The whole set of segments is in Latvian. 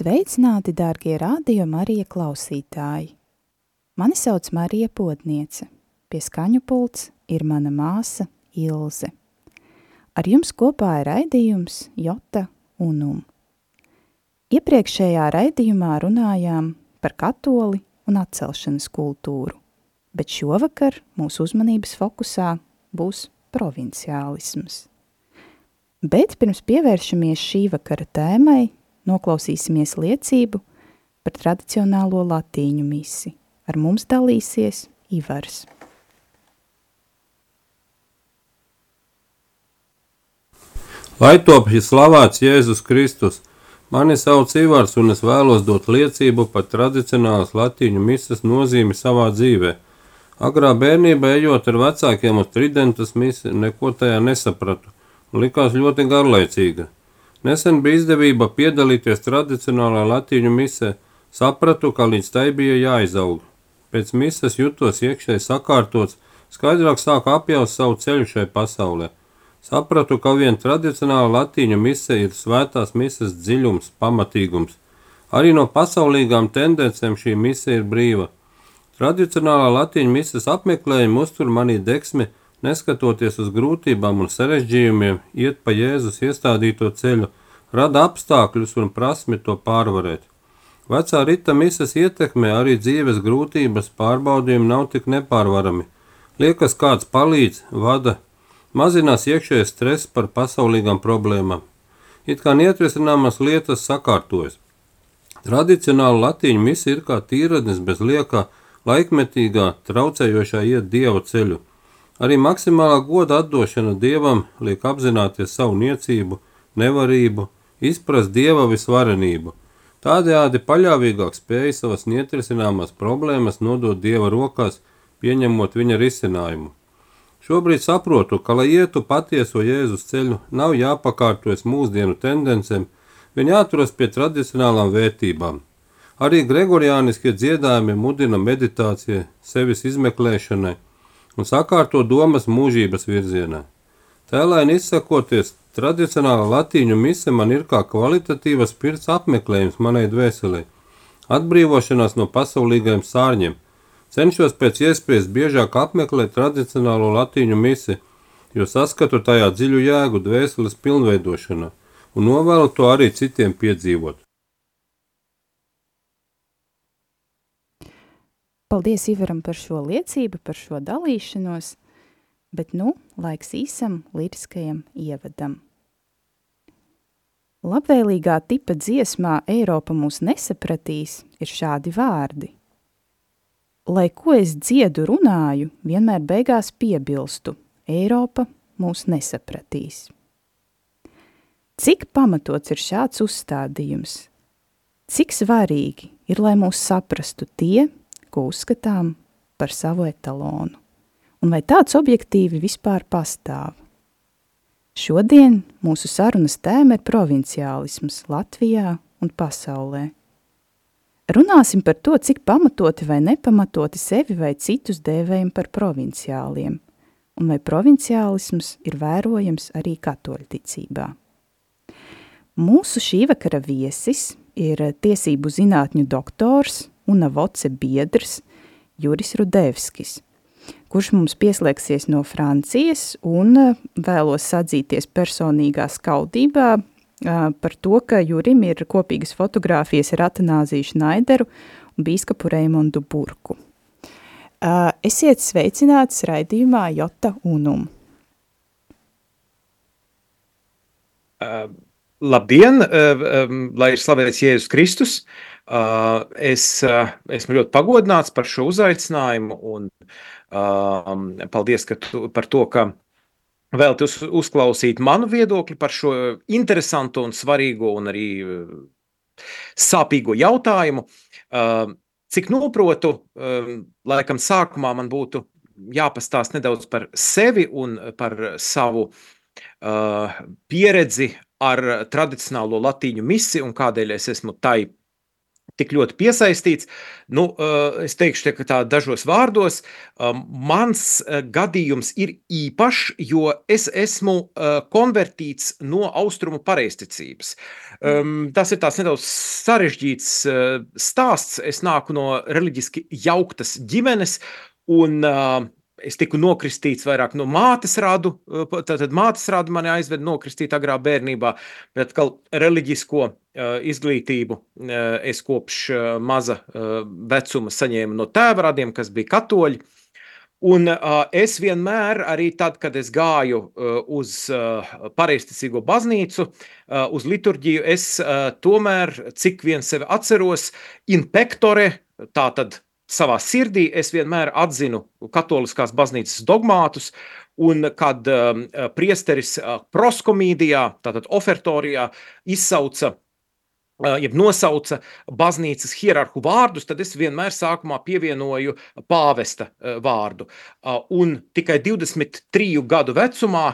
Sveicināti, dārgie radio Marija klausītāji! Mani sauc Marija Potniece. Pie skaņu pults ir mana māsa Ilze. Ar jums kopā ir raidījums Jota Unum. Iepriekšējā raidījumā runājām par katoli un atcelšanas kultūru, bet šovakar mūsu uzmanības fokusā būs provinciālisms. Bet pirms pievēršamies šī vakara tēmai, noklausīsimies liecību par tradicionālo latīņu misi. Ar mums dalīsies Ivars. Lai top slavēts Jēzus Kristus, mani sauc Ivars un es vēlos dot liecību par tradicionālas latīņu misas nozīmi savā dzīvē. Agrā bērnībā ejot ar vecākiem uz tridentas misi, neko tajā nesapratu likās ļoti garlaicīga. Nesen bija izdevība piedalīties tradicionālā latīņu misē, sapratu, ka līdz tai bija jāizaug. Pēc mises jutos iekšēji sakārtots, skaidrāk sāku apjaust savu ceļu šai pasaulē. Sapratu, ka vien tradicionāla latīņu mise ir svētās mises dziļums, pamatīgums. Arī no pasaulīgām tendencēm šī mise ir brīva. Tradicionālā latīņu mises apmeklējuma uztur manī deksmi neskatoties uz grūtībām un sarežģījumiem, iet pa Jēzus iestādīto ceļu, rada apstākļus un prasmi to pārvarēt. Vecā rita misas ietekmē arī dzīves grūtības pārbaudījumi nav tik nepārvarami. Liekas, kāds palīdz, vada, mazinās iekšējais stress par pasaulīgām problēmām. It kā neatrisināmas lietas sakārtojas. Tradicionāla latīņu misija ir kā tīradnis bez liekā, laikmetīgā, traucējošā iet dieva ceļu – Arī maksimālā goda atdošana dievam liek apzināties savu niecību, nevarību, izprast dieva visvarenību. Tādējādi paļāvīgāk spēja savas neatrisināmās problēmas nodot dieva rokās, pieņemot viņa risinājumu. Šobrīd saprotu, ka, lai ietu patieso Jēzus ceļu, nav jāpakārtojas mūsdienu tendencēm, vien jāturas pie tradicionālām vērtībām. Arī gregoriāniskie dziedājumi mudina meditācijai, sevis izmeklēšanai, un sakārto domas mūžības virzienā. Tēlēni izsakoties, tradicionāla latīņu mise man ir kā kvalitatīvas pirts apmeklējums manai dvēselē, atbrīvošanās no pasaulīgajiem sārņiem. Cenšos pēc iespējas biežāk apmeklēt tradicionālo latīņu misi, jo saskatu tajā dziļu jēgu dvēseles pilnveidošanā un novēlu to arī citiem piedzīvot. Paldies Ivaram par šo liecību, par šo dalīšanos, bet nu laiks īsam liriskajam ievadam. Labvēlīgā tipa dziesmā Eiropa mūs nesapratīs ir šādi vārdi. Lai ko es dziedu runāju, vienmēr beigās piebilstu, Eiropa mūs nesapratīs. Cik pamatots ir šāds uzstādījums? Cik svarīgi ir, lai mūs saprastu tie, ko uzskatām par savu etalonu. Un vai tāds objektīvi vispār pastāv? Šodien mūsu sarunas tēma ir provinciālisms Latvijā un pasaulē. Runāsim par to, cik pamatoti vai nepamatoti sevi vai citus dēvējam par provinciāliem, un vai provinciālisms ir vērojams arī katoļticībā. Mūsu šī vakara viesis ir tiesību zinātņu doktors, un avoce biedrs Juris Rudevskis, kurš mums pieslēgsies no Francijas un eh, vēlos sadzīties personīgā skaudībā eh, par to, ka Jurim ir kopīgas fotogrāfijas ar Atanāziju Šnaideru un bīskapu Reimondu Burku. Eh, esiet sveicināts raidījumā Jota Unum. Uh, labdien, uh, um, lai ir slavēts Jēzus Kristus. Uh, es uh, esmu ļoti pagodināts par šo uzaicinājumu un um, paldies tu, par to, ka vēlti uz, uzklausīt manu viedokli par šo interesantu un svarīgo un arī sāpīgo jautājumu. Cik noprotu, laikam sākumā man būtu jāpastāst nedaudz par sevi un par savu pieredzi ar tradicionālo latīņu misi un kādēļ es esmu tai tik ļoti piesaistīts. Nu, eh, es teikšu, ka tā dažos vārdos eh, mans eh, gadījums ir īpašs, jo es esmu konvertīts no austrumu pareizticības. Ehm, tas ir tāds nedaudz sarežģīts stāsts. Es nāku no reliģiski jauktas ģimenes, un es tiku nokristīts vairāk no mātes rādu. Tad mātes rādu mani aizveda nokristīt agrā bērnībā, bet atkal reliģisko izglītību es kopš maza vecuma saņēmu no tēva radiem, kas bija katoļi. Un uh, es vienmēr, arī tad, kad es gāju uh, uz uh, pareizticīgo baznīcu, uh, uz liturģiju, es uh, tomēr, cik vien sevi atceros, in pectore, tā tad savā sirdī es vienmēr atzinu katoliskās baznīcas dogmātus, un kad um, priesteris uh, proskomīdijā, tātad ofertorijā, izsauca jeb nosauca baznīcas hierarhu vārdus, tad es vienmēr sākumā pievienoju pāvesta vārdu. Un tikai 23 gadu vecumā,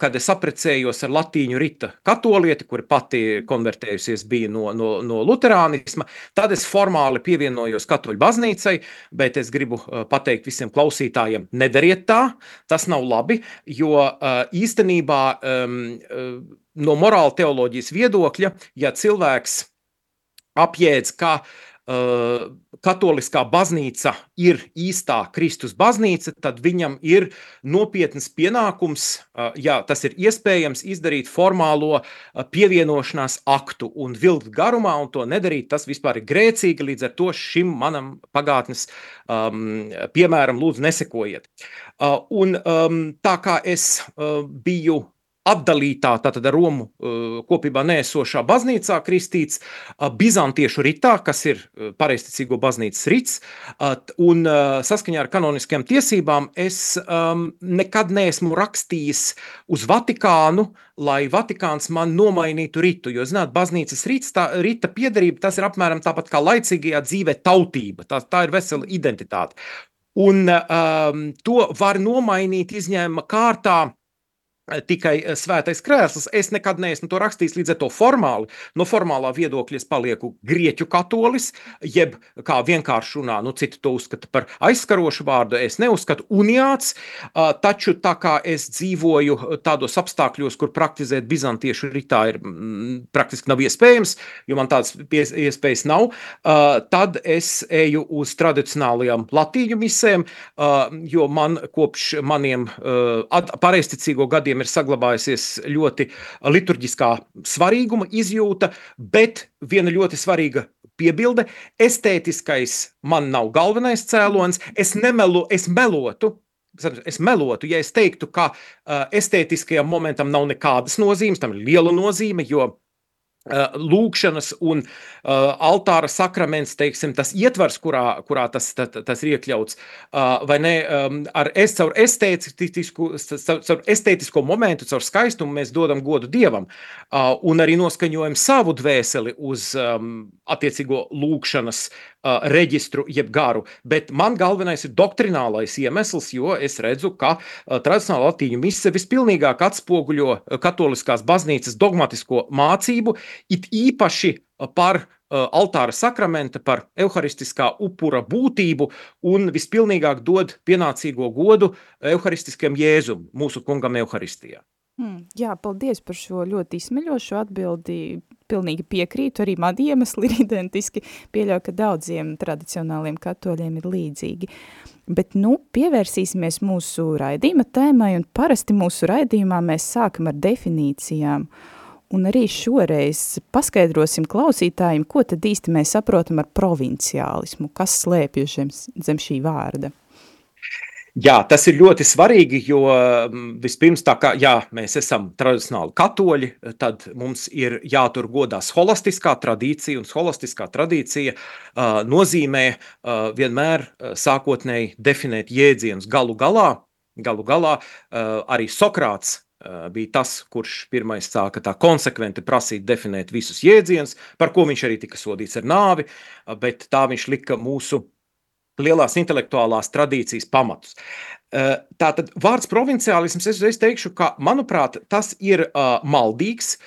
kad es aprecējos ar latīņu rita katolieti, kuri pati konvertējusies bija no, no, no luterānisma, tad es formāli pievienojos katoļu baznīcai, bet es gribu pateikt visiem klausītājiem, nedariet tā, tas nav labi, jo īstenībā um, no morāla teoloģijas viedokļa, ja cilvēks apjēdz, ka uh, katoliskā baznīca ir īstā Kristus baznīca, tad viņam ir nopietns pienākums, uh, ja tas ir iespējams, izdarīt formālo uh, pievienošanās aktu un vilkt garumā, un to nedarīt, tas vispār ir grēcīgi, līdz ar to šim manam pagātnes um, piemēram lūdzu nesekojiet. Uh, un um, tā kā es uh, biju atdalītā, tātad Romu uh, kopībā neesošā baznīcā kristīts, uh, Bizantiešu ritā, kas ir uh, pareizticīgo baznīcas rits, un saskaņā ar kanoniskajām tiesībām es um, nekad neesmu rakstījis uz Vatikānu, lai Vatikāns man nomainītu ritu, jo, zināt, baznīcas rits, tā rita piedarība, tas ir apmēram tāpat kā laicīgajā dzīvē tautība, tā, tā ir vesela identitāte. Un um, to var nomainīt izņēmuma kārtā, tikai eh, svētais krēsls. Es nekad neesmu to rakstījis, līdz ar to formāli. No formālā viedokļa es palieku grieķu katolis, jeb kā vienkārši runā, nu, citi to uzskata par aizskarošu vārdu, es neuzskatu uniāts, taču tā kā es dzīvoju tādos apstākļos, kur praktizēt bizantiešu ritā ir m, praktiski nav iespējams, jo man tādas iespējas nav, tad es eju uz tradicionālajām latīņu misēm, jo man kopš maniem pareisticīgo gadiem ir saglabājusies ļoti liturģiskā svarīguma izjūta, bet viena ļoti svarīga piebilde - estētiskais man nav galvenais cēlonis. Es nemelu, es melotu. Es melotu, ja es teiktu, ka uh, estētiskajam momentam nav nekādas nozīmes, tam ir liela nozīme, jo lūkšanas un uh, altāra sakraments, teiksim, tas ietvars, kurā, kurā tas, tas, tas ir iekļauts, uh, vai ne, um, ar es, caur, estētisku, caur estētisko momentu, caur skaistumu mēs dodam godu Dievam. Uh, un arī noskaņojam savu dvēseli uz um, attiecīgo lūkšanas uh, reģistru jeb garu, bet man galvenais ir doktrinālais iemesls, jo es redzu, ka uh, tradicionāla latīņu mise vispilnīgāk atspoguļo uh, katoliskās baznīcas dogmatisko mācību, it īpaši par uh, altāra sakramenta, par evaharistiskā upura būtību un vispilnīgāk dod pienācīgo godu evaharistiskajam jēzum, mūsu kungam evaharistijā. Hmm, jā, paldies par šo ļoti izsmeļošo atbildi. Pilnīgi piekrītu, arī mani iemesli ir identiski. Pieļauju, ka daudziem tradicionāliem katoļiem ir līdzīgi. Bet, nu, pievērsīsimies mūsu raidījuma tēmai, un parasti mūsu raidījumā mēs sākam ar definīcijām. Uh, Un arī šoreiz paskaidrosim klausītājiem, ko tad īsti mēs saprotam ar provinciālismu, kas slēpjas zem, zem šī vārda. Jā, tas ir ļoti svarīgi, jo mm, vispirms tā kā jā, mēs esam tradicionāli katoļi, tad mums ir jātur godā holistiskā tradīcija, un holistiskā tradīcija uh, nozīmē uh, vienmēr uh, sākotnēji definēt jēdzienus galu galā, Galu galā arī Sokrāts bija tas, kurš pirmais sāka tā konsekventi prasīt definēt visus jēdzienus, par ko viņš arī tika sodīts ar nāvi, bet tā viņš lika mūsu lielās intelektuālās tradīcijas pamatus. Tātad vārds provinciālisms, es, es teikšu, ka, manuprāt, tas ir uh, maldīgs,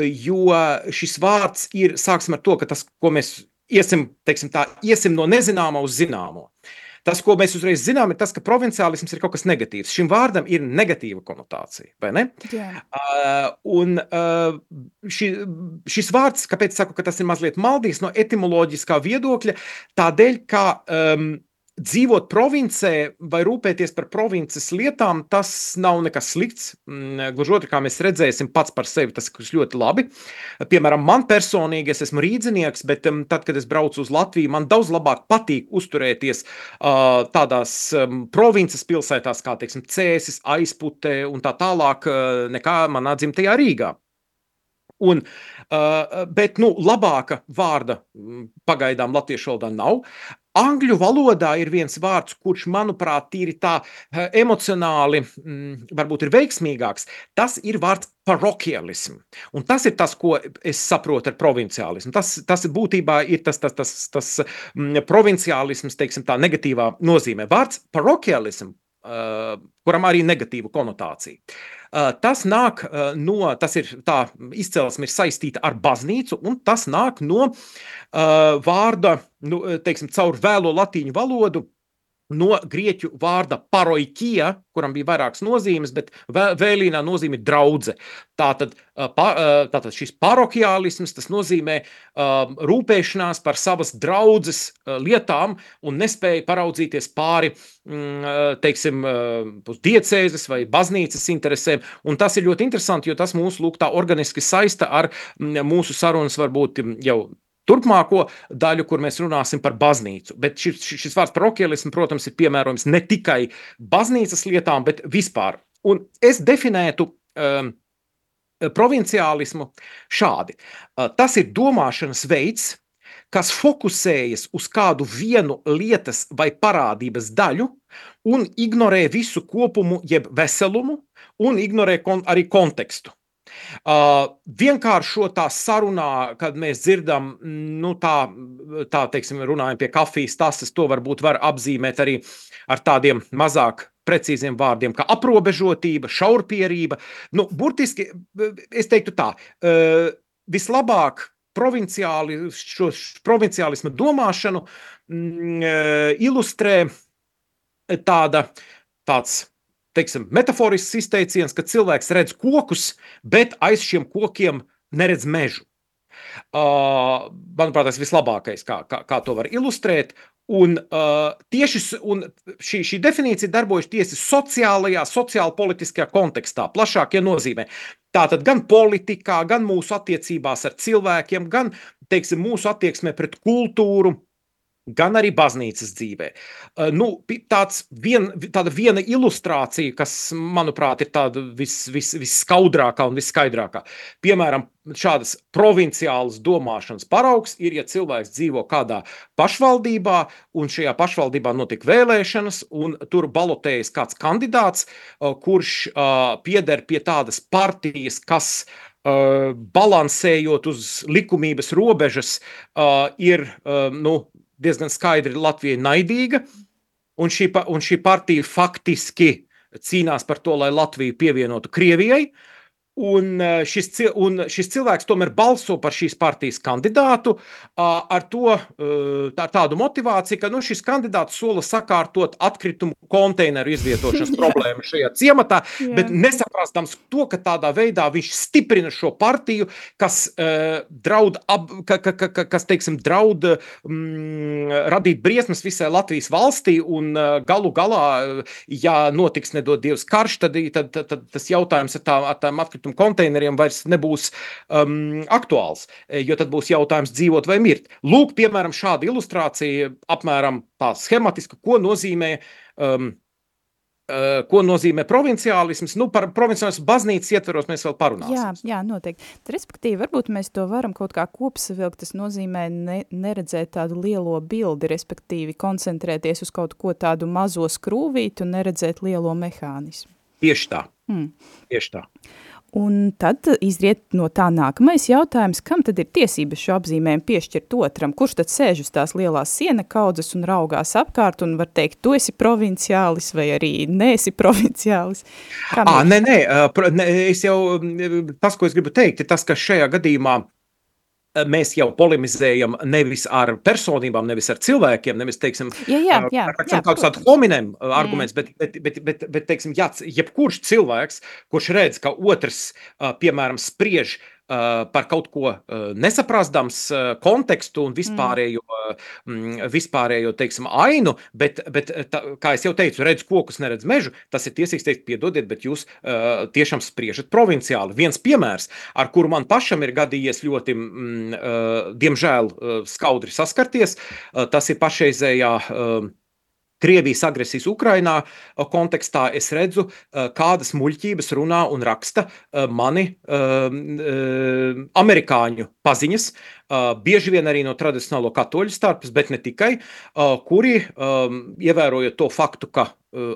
jo šis vārds ir, sāksim ar to, ka tas, ko mēs iesim, teiksim tā, iesim no nezināmā uz zināmo. Tas, ko mēs uzreiz zinām, ir tas, ka provinciālisms ir kaut kas negatīvs. Šim vārdam ir negatīva konotācija, vai ne? Jā. Uh, un uh, ši, šis vārds, kāpēc saku, ka tas ir mazliet maldīgs no etimoloģiskā viedokļa, tādēļ, ka um, dzīvot provincē vai rūpēties par provinces lietām, tas nav nekas slikts. Mm, gluži otrādi, kā mēs redzēsim, pats par sevi tas ir ļoti labi. Piemēram, man personīgi, es esmu rīznieks, bet um, tad, kad es braucu uz Latviju, man daudz labāk patīk uzturēties uh, tādās um, provinces pilsētās, kā teiksim, Cēsis, Aizpute un tā tālāk, uh, nekā manā dzimtajā Rīgā. Un, uh, bet nu, labāka vārda mm, pagaidām latviešu valodā nav. Angļu valodā ir viens vārds, kurš, manuprāt, tīri tā eh, emocionāli mm, varbūt ir veiksmīgāks. Tas ir vārds parokialisms. Un tas ir tas, ko es saprotu ar provinciālismu. Tas, tas būtībā ir tas, tas, tas, tas mm, provinciālisms, teiksim, tā negatīvā nozīmē. Vārds parokialisms, kuram arī negatīva konotācija. Uh, tas nāk uh, no, tas ir tā izcelsme ir saistīta ar baznīcu, un tas nāk no uh, vārda, nu, teiksim, caur vēlo latīņu valodu, no grieķu vārda paroikija, kuram bija vairākas nozīmes, bet vēlīnā nozīme ir draudze. Tātad, tātad šis parokiālisms, nozīmē um, rūpēšanās par savas draudzes lietām un nespēja paraudzīties pāri, mm, teiksim, diecēzes vai baznīcas interesēm. Un tas ir ļoti interesanti, jo tas mūs lūk tā organiski saista ar mūsu sarunas varbūt jau turpmāko daļu, kur mēs runāsim par baznīcu. Bet šis, šis vārds parokialisms, protams, ir piemērojams ne tikai baznīcas lietām, bet vispār. Un es definētu um, provinciālismu šādi. Uh, tas ir domāšanas veids, kas fokusējas uz kādu vienu lietas vai parādības daļu un ignorē visu kopumu, jeb veselumu, un ignorē kon arī kontekstu. Uh, vienkāršotā sarunā, kad mēs dzirdam, nu, tā, tā teiksim, runājam pie kafijas tases, to varbūt var apzīmēt arī ar tādiem mazāk precīziem vārdiem, kā aprobežotība, šaurpierība. Nu, burtiski, es teiktu tā, uh, vislabāk provinciāli, šo provinciālismu domāšanu mm, ilustrē tāda, tāds teiksim, metaforisks izteiciens, ka cilvēks redz kokus, bet aiz šiem kokiem neredz mežu. Uh, manuprāt, tas ir vislabākais, kā, kā, kā to var ilustrēt. Un, uh, tieši un šī, šī definīcija darbojas tieši sociālajā, sociālpolitiskajā kontekstā, plašākajā nozīmē. Tātad gan politikā, gan mūsu attiecībās ar cilvēkiem, gan teiksim, mūsu attieksmē pret kultūru, gan arī baznīcas dzīvē. Uh, nu, tāds vien, tāda viena ilustrācija, kas, manuprāt, ir tāda vis, vis, visskaudrākā un visskaidrākā. Piemēram, šādas provinciālas domāšanas paraugs ir, ja cilvēks dzīvo kādā pašvaldībā, un šajā pašvaldībā notiek vēlēšanas, un tur balotējas kāds kandidāts, uh, kurš uh, pieder pie tādas partijas, kas balansējot uz likumības robežas, ir nu, diezgan skaidri Latvija naidīga, un šī, un šī partija faktiski cīnās par to, lai Latviju pievienotu Krievijai. Un eh, šis, un šis cilvēks tomēr balso par šīs partijas kandidātu ar to, eh, tā, tādu motivāciju, ka nu, šis kandidāts sola sakārtot atkritumu konteineru izvietošanas problēmu šajā ciematā, Jā. bet nesaprastams to, ka tādā veidā viņš stiprina šo partiju, kas uh, draud, ab, ka, ka, ka, kas, teiksim, draud mm, radīt briesmas visai Latvijas valstī, un uh, galu galā, ja notiks nedod Dievs karš, tad, tad, tad, tad tas jautājums ar, tā, ar tām atkritumu atkritumu konteineriem vairs nebūs um, aktuāls, e, jo tad būs jautājums dzīvot vai mirt. Lūk, piemēram, šāda ilustrācija, apmēram tā schematiska, ko nozīmē um, Uh, ko nozīmē provinciālisms? Nu, par provinciālismu baznīcas ietveros mēs vēl parunāsim. Jā, jā, noteikti. Respektīvi, varbūt mēs to varam kaut kā kopsavilkt, tas nozīmē ne, neredzēt tādu lielo bildi, respektīvi koncentrēties uz kaut ko tādu mazo skrūvītu un neredzēt lielo mehānismu. Tieši tā. Mm. Tieši tā. Un tad izriet no tā nākamais jautājums, kam tad ir tiesības šo apzīmējumu piešķirt otram? Kurš tad sēž uz tās lielās siena kaudzes un raugās apkārt un var teikt, tu esi provinciālis vai arī neesi provinciālis? Kam à, nē, nē, nē, es jau, tas, ko es gribu teikt, ir tas, ka šajā gadījumā mēs jau polemizējam nevis ar personībām, nevis ar cilvēkiem, nevis, teiksim, jā, jā, jā, ar jā, kaut kādu hominem arguments, mm. bet, bet, bet, bet, bet, teiksim, jā, jebkurš cilvēks, kurš redz, ka otrs, piemēram, spriež uh, par kaut ko nesaprastams kontekstu un vispārējo, mm. vispārējo teiksim, ainu, bet, bet tā, kā jau teicu, redz kokus, neredz mežu, tas ir tiesīgs teikt, piedodiet, bet jūs tiešām spriežat provinciāli. Viens piemērs, ar kuru man pašam ir gadījies ļoti, mm, diemžēl, skaudri saskarties, tas ir pašreizējā Krievijas agresijas Ukrainā kontekstā es redzu, kādas muļķības runā un raksta mani amerikāņu paziņas, bieži vien arī no tradicionālo katoļu starpes, bet ne tikai, kuri, ievērojot to faktu, ka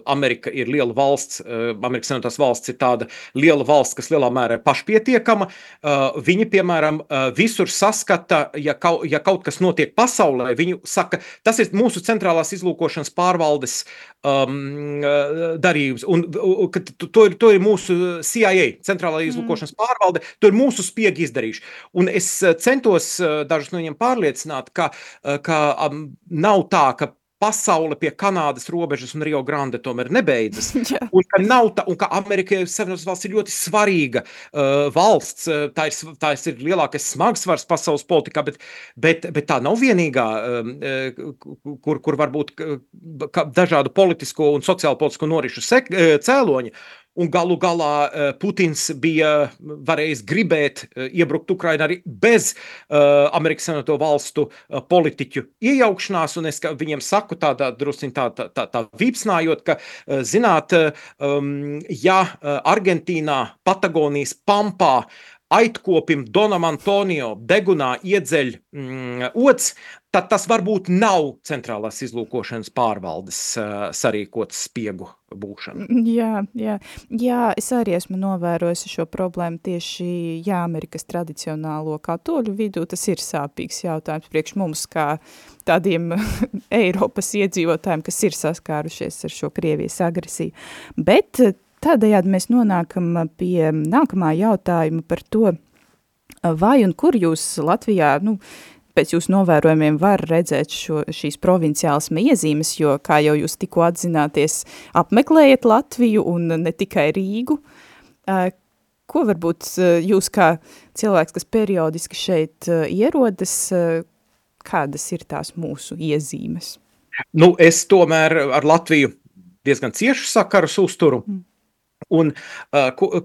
Amerika ir liela valsts, Amerikas Savienotās valsts ir tāda liela valsts, kas lielā mērā ir pašpietiekama. Viņi, piemēram, visur saskata, ja kaut, ja kaut kas notiek pasaulē, viņi saka, tas ir mūsu centrālās izlūkošanas pārvaldes um, darījums. Un, to, ir, to ir mūsu CIA, centrālā mm. izlūkošanas mm. pārvalde, to ir mūsu spiegi izdarījuši. Un es centos dažus no viņiem pārliecināt, ka, ka um, nav tā, ka pasaule pie Kanādas robežas un Rio Grande tomēr nebeidzas. Un ka, nav tā, un ka Amerikai Savienotās valsts ir ļoti svarīga uh, valsts, tā ir, tā ir lielākais smagsvars pasaules politikā, bet, bet, bet tā nav vienīgā, uh, kur, kur var būt dažādu politisko un sociālo politisko norišu sek, cēloņi. Un galu galā eh, Putins bija varējis gribēt eh, iebrukt Ukrainā arī bez uh, Amerikas Savienoto valstu politiķu iejaukšanās. Un es viņiem saku tādā drusciņā tā, tā, tā, tā vīpsnājot, ka, zināt, um, ja Argentīnā, Patagonijas pampā aitkopim Donam Antonio degunā iedzeļ mm, ots, tad tas varbūt nav centrālās izlūkošanas pārvaldes uh, sarīkots spiegu būšana. Jā, jā. jā, es arī esmu novērojis šo problēmu tieši jā, Amerikas tradicionālo katoļu vidū. Tas ir sāpīgs jautājums priekš mums, kā tādiem Eiropas iedzīvotājiem, kas ir saskārušies ar šo Krievijas agresiju. Bet tādējādi mēs nonākam pie nākamā jautājuma par to, vai un kur jūs Latvijā, nu, pēc jūsu novērojumiem var redzēt šo, šīs provinciālas iezīmes, jo, kā jau jūs tikko atzināties, apmeklējat Latviju un ne tikai Rīgu. Ko varbūt jūs kā cilvēks, kas periodiski šeit ierodas, kādas ir tās mūsu iezīmes? Nu, es tomēr ar Latviju diezgan ciešu sakarus uzturu. Mm. Un, uh,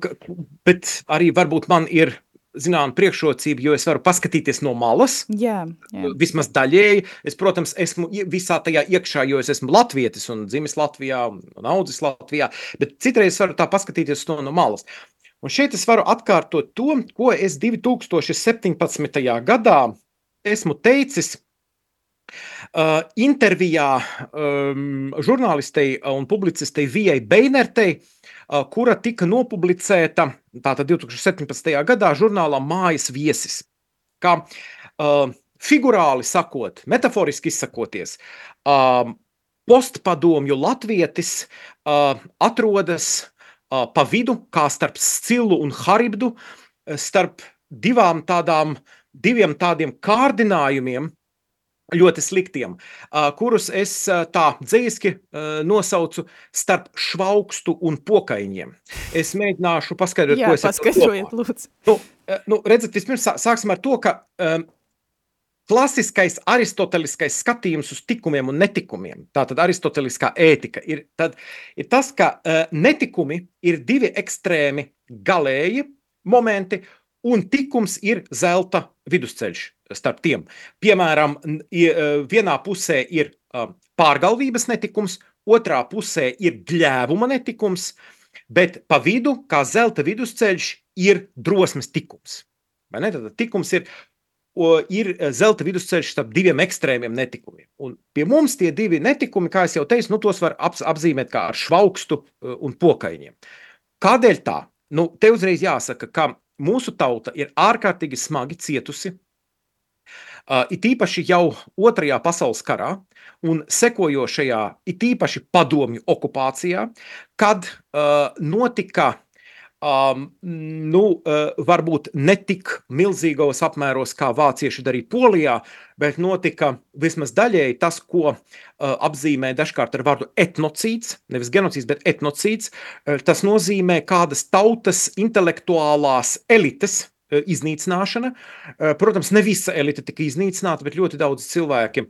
bet arī varbūt man ir zināma priekšrocība, jo es varu paskatīties no malas. Jā, jā. Vismaz daļēji. Es, protams, esmu visā tajā iekšā, jo es esmu latvietis un dzimis Latvijā un audzis Latvijā, bet citreiz varu tā paskatīties to no malas. Un šeit es varu atkārtot to, ko es 2017. gadā esmu teicis Uh, intervijā um, žurnālistei un publicistei Vijai Beinertei, uh, kura tika nopublicēta tātad 2017. gadā žurnālā Mājas viesis. Kā uh, figurāli sakot, metaforiski izsakoties, uh, postpadomju latvietis uh, atrodas pa vidu, kā starp Scilu un Haribdu, starp divām tādām, diviem tādiem kārdinājumiem, ļoti sliktiem, kurus es tā dzīski nosaucu starp švaukstu un pokaiņiem. Es mēģināšu paskaidrot, Jā, ko es paskaidrojiet, lūdzu. Nu, nu, redzat, vispirms sāksim ar to, ka um, klasiskais aristoteliskais skatījums uz tikumiem un netikumiem, tātad aristoteliskā ētika, ir, tad, ir tas, ka uh, netikumi ir divi ekstrēmi galēji momenti, un tikums ir zelta vidusceļš starp tiem. Piemēram, vienā pusē ir pārgalvības netikums, otrā pusē ir gļēvuma netikums, bet pa vidu, kā zelta vidusceļš, ir drosmes tikums. Tad tikums ir, ir zelta vidusceļš starp diviem ekstrēmiem netikumiem. Un pie mums tie divi netikumi, kā jau teicu, nu, tos var ap, apzīmēt kā ar švaukstu e, un pokaiņiem. Kādēļ tā? Nu, te uzreiz jāsaka, ka mūsu tauta ir ārkārtīgi smagi cietusi it īpaši jau Otrajā pasaules karā un sekojošajā, it īpaši padomju okupācijā, kad uh, notika um, nu, uh, varbūt ne tik milzīgos apmēros, kā vācieši darīja Polijā, bet notika vismaz daļēji tas, ko uh, apzīmē dažkārt ar vārdu etnocīds, nevis genocīds, bet etnocīds. Uh, tas nozīmē kādas tautas intelektuālās elites, iznīcināšana. Eh, protams, ne visa elite tika iznīcināta, bet ļoti daudz cilvēki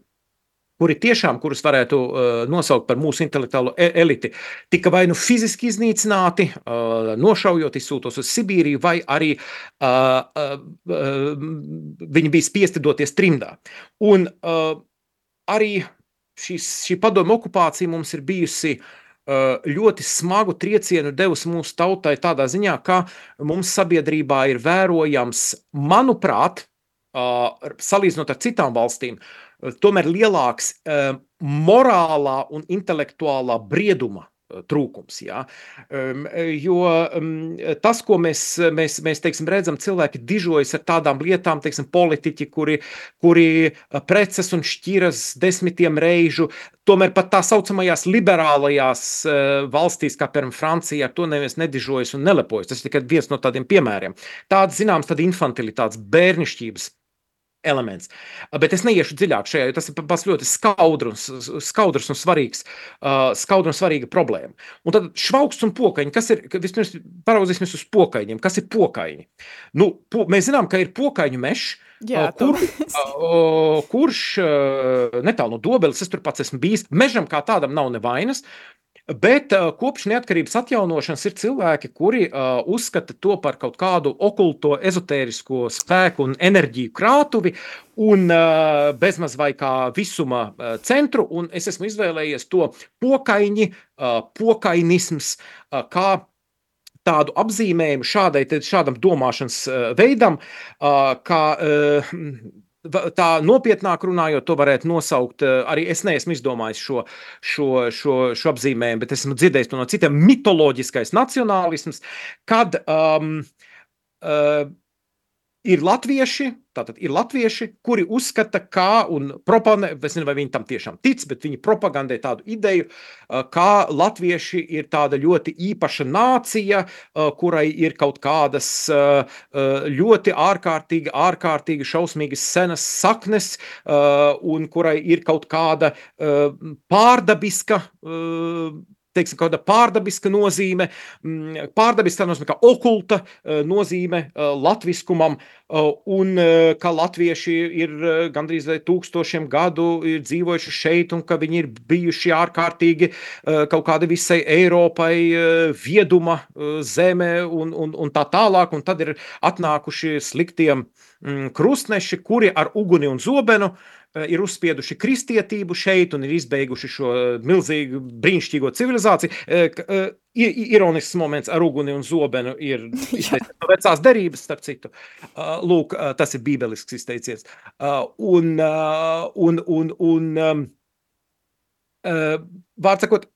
kuri tiešām, kurus varētu uh, nosaukt par mūsu intelektuālo e eliti, tika vai nu fiziski iznīcināti, uh, nošaujot, izsūtos uz Sibīriju, vai arī uh, viņi bija spiesti doties trimdā. Un arī šis, šī padomu okupācija mums ir bijusi uh, ļoti smagu triecienu devusi mūsu tautai tādā ziņā, ka mums sabiedrībā ir vērojams, manuprāt, salīdzinot ar citām valstīm, tomēr lielāks morālā un intelektuālā brieduma trūkums. Jā. Jo tas, ko mēs, mēs, mēs teiksim, redzam, cilvēki dižojas ar tādām lietām, teiksim, politiķi, kuri, kuri preces un šķiras desmitiem reižu, tomēr pat tā saucamajās liberālajās valstīs, kā piemēram Francija, ar to neviens nedižojas un nelepojas. Tas ir tikai viens no tādiem piemēriem. Tāds, zināms, tad infantilitātes, bērnišķības elements. Bet es neiešu dziļāk šajā, jo tas ir pats ļoti skaudrs, skaudrs un svarīgs, uh, skaudra un svarīga problēma. Un tad švauksts un pokaņi, kas ir, vispirms paraudzīsimies uz pokaņiem, kas ir pokaņi? Nu, po, mēs zinām, ka ir pokaņu mešs, Jā, kur, kurš netālu no dobeles, es tur pats esmu bijis, mežam kā tādam nav nevainas, Bet kopš neatkarības atjaunošanas ir cilvēki, kuri uzskata to par kaut kādu okulto, ezotērisko spēku un enerģiju krātuvi un bezmaz vai kā visuma centru. Un es esmu izvēlējies to pokaiņi, pokainisms, kā tādu apzīmējumu šādai, šādam domāšanas veidam, kā tā nopietnāk runājot, to varētu nosaukt. Eh, arī es neesmu izdomājis šo, šo, šo, šo apzīmējumu, bet esmu dzirdējis to no citiem. Mitoloģiskais nacionālisms, kad um, uh, ir latvieši, tātad ir latvieši, kuri uzskata, kā un propagandē, es nezinu, vai viņi tam tiešām tic, bet viņi propagandē tādu ideju, kā latvieši ir tāda ļoti īpaša nācija, kurai ir kaut kādas ļoti ārkārtīgi, ārkārtīgi šausmīgas senas saknes, un kurai ir kaut kāda pārdabiska teiksim, kāda pārdabiska nozīme, mm, pārdabiska nozīme, kā okulta eh, nozīme eh, latviskumam, eh, un ka latvieši ir gandrīz vai tūkstošiem gadu dzīvojuši šeit, un ka viņi ir bijuši ārkārtīgi kaut kāda visai Eiropai vieduma zeme un, un, un tā tālāk, un tad ir atnākuši sliktiem mm, krustneši, kuri ar uguni un zobenu uh, ir uzspieduši kristietību šeit un ir izbeiguši šo milzīgu, brīnišķīgo civilizāciju. Eh, ironisks moments ar uguni un zobenu ir no vecās derības, starp citu. Eh, lūk, tas ir bībelisks izteiciens. Un, un, un, un um, vārds sakot,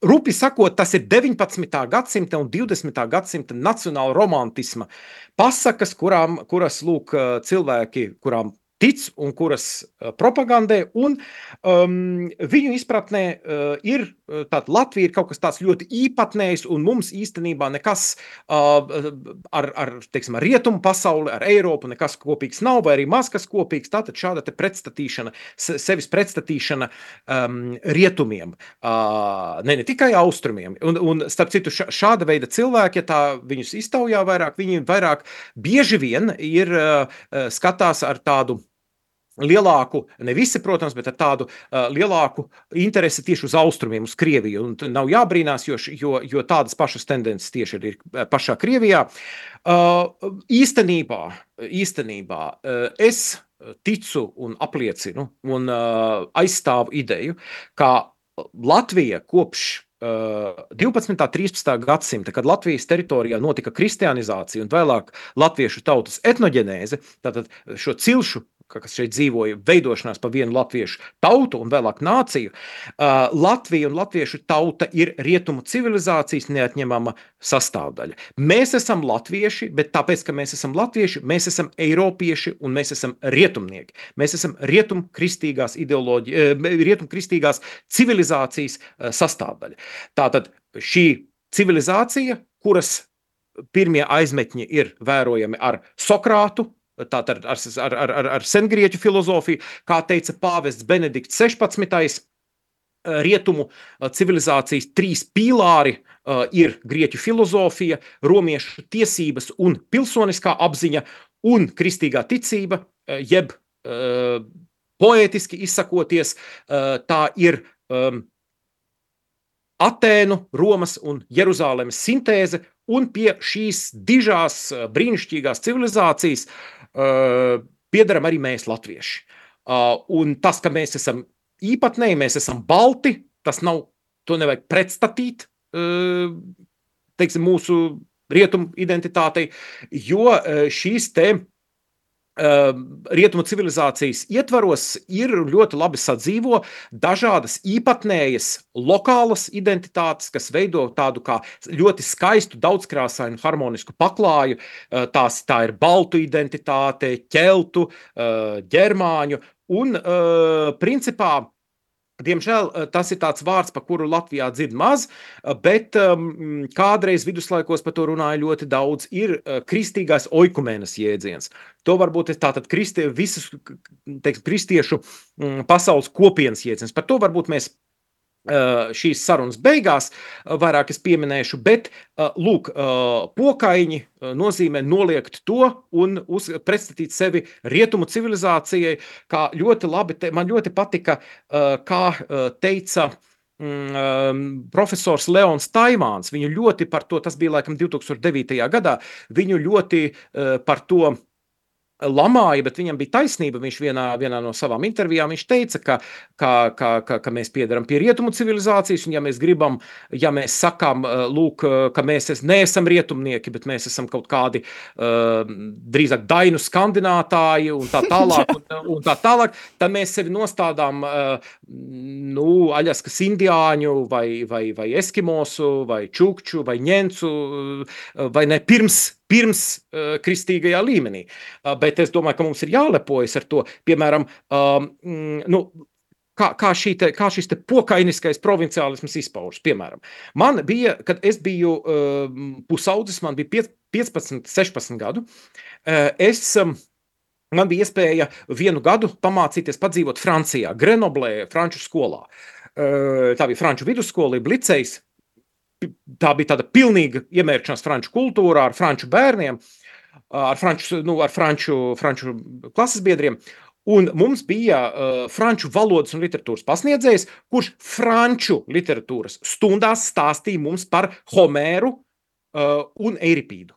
Rupi sakot, tas ir 19. gadsimta un 20. gadsimta nacionāla romantisma pasakas, kurām, kuras lūk, cilvēki, kurām tic un kuras propagandē. Un, um, viņu izpratnē uh, ir tāda Latvija ir kaut kas tāds ļoti īpatnējs, un mums īstenībā nekas uh, ar, ar, teiksim, ar rietumu pasauli, ar Eiropu nekas kopīgs nav, vai arī maz kas kopīgs. Tātad šāda te pretstatīšana, sevis pretstatīšana um, rietumiem, uh, ne, ne tikai austrumiem. Un, un starp citu, šāda veida cilvēki, ja tā viņus iztaujā vairāk, viņi vairāk bieži vien ir uh, skatās ar tādu lielāku, ne visi, protams, bet ar tādu uh, lielāku interesi tieši uz austrumiem, uz Krieviju. Un nav jābrīnās, jo, jo, jo tādas pašas tendences tieši ir pašā Krievijā. Uh, īstenībā, īstenībā uh, es ticu un apliecinu un uh, aizstāvu ideju, ka Latvija kopš 12. un 13. gadsimta, kad Latvijas teritorijā notika kristianizācija un vēlāk latviešu tautas etnoģenēze, tātad šo cilšu kas šeit dzīvoja, veidošanās pa vienu latviešu tautu un vēlāk nāciju. Uh, Latvija un latviešu tauta ir rietumu civilizācijas neatņemama sastāvdaļa. Mēs esam latvieši, bet tāpēc, ka mēs esam latvieši, mēs esam eiropieši un mēs esam rietumnieki. Mēs esam rietumkristīgās ideoloģijas, rietumkristīgās civilizācijas sastāvdaļa. Tātad šī civilizācija, kuras pirmie aizmetņi ir vērojami ar Sokrātu, tātad ar, ar, ar, ar, ar sengrieķu filozofiju, kā teica pāvests Benedikts 16. Eh, rietumu eh, civilizācijas trīs pīlāri uh, ir grieķu filozofija, romiešu tiesības un pilsoniskā apziņa un kristīgā ticība, jeb poētiski izsakoties, tā ir Atēnu, Romas un Jeruzalemes sintēze, un pie šīs dižās brīnišķīgās civilizācijas uh, piedaram arī mēs, latvieši. Uh, un tas, ka mēs esam īpatnēji, mēs esam balti, tas nav, to nevajag pretstatīt uh, teiksim, mūsu rietumu identitātei, jo šīs Ehm, rietumu civilizācijas ietvaros ir ļoti labi sadzīvo dažādas īpatnējas lokālas identitātes, kas veido tādu kā ļoti skaistu, daudzkrāsainu, harmonisku paklāju. Ehm, tās, tā ir baltu identitāte, ķeltu, ehm, ģermāņu un principā Diemžēl eh, tas ir tāds vārds, par kuru Latvijā dzird maz, eh, bet um, kādreiz viduslaikos par to runāja ļoti daudz. Ir uh, kristīgais oikumēnas jēdziens. To varbūt ir tātad kristi, visas teiks, kristiešu um, pasaules kopienas jēdziens. Par to varbūt mēs šīs sarunas beigās vairāk es pieminēšu, bet lūk, pokaiņi nozīmē noliegt to un uz, pretstatīt sevi rietumu civilizācijai, kā ļoti labi, te, man ļoti patika, kā teica mm, profesors Leons Taimāns, viņu ļoti par to, tas bija laikam 2009. gadā, viņu ļoti par to lamāja, bet viņam bija taisnība. Viņš vienā, vienā no savām intervijām teica, ka, ka, ka, ka, ka mēs piedaram pie rietumu civilizācijas, un ja mēs gribam, ja mēs sakām, lūk, ka mēs es, neesam rietumnieki, bet mēs esam kaut kādi uh, drīzāk dainu skandinātāji un tā tālāk, un, un tā tālāk tad mēs sevi nostādām uh, nu, aļaskas indiāņu vai, vai, vai eskimosu vai čukču vai ņencu vai ne pirms pirms uh, kristīgajā līmenī. Uh, bet es domāju, ka mums ir jālepojas ar to, piemēram, um, nu, kā, kā, te, kā šis pokainiskais provinciālisms izpaužas. Piemēram, man bija, kad es biju uh, pusaudzis, man bija 15, 16 gadu, uh, es um, Man bija iespēja vienu gadu pamācīties, padzīvot Francijā, Grenoblē, Franču skolā. Uh, tā bija Franču vidusskola, Blicējs, tā bija tāda pilnīga iemērķšanās franču kultūrā ar franču bērniem, ar franču, nu, ar franču, franču klases biedriem. Un mums bija uh, franču valodas un literatūras pasniedzējs, kurš franču literatūras stundās stāstīja mums par Homēru uh, un Eiripīdu.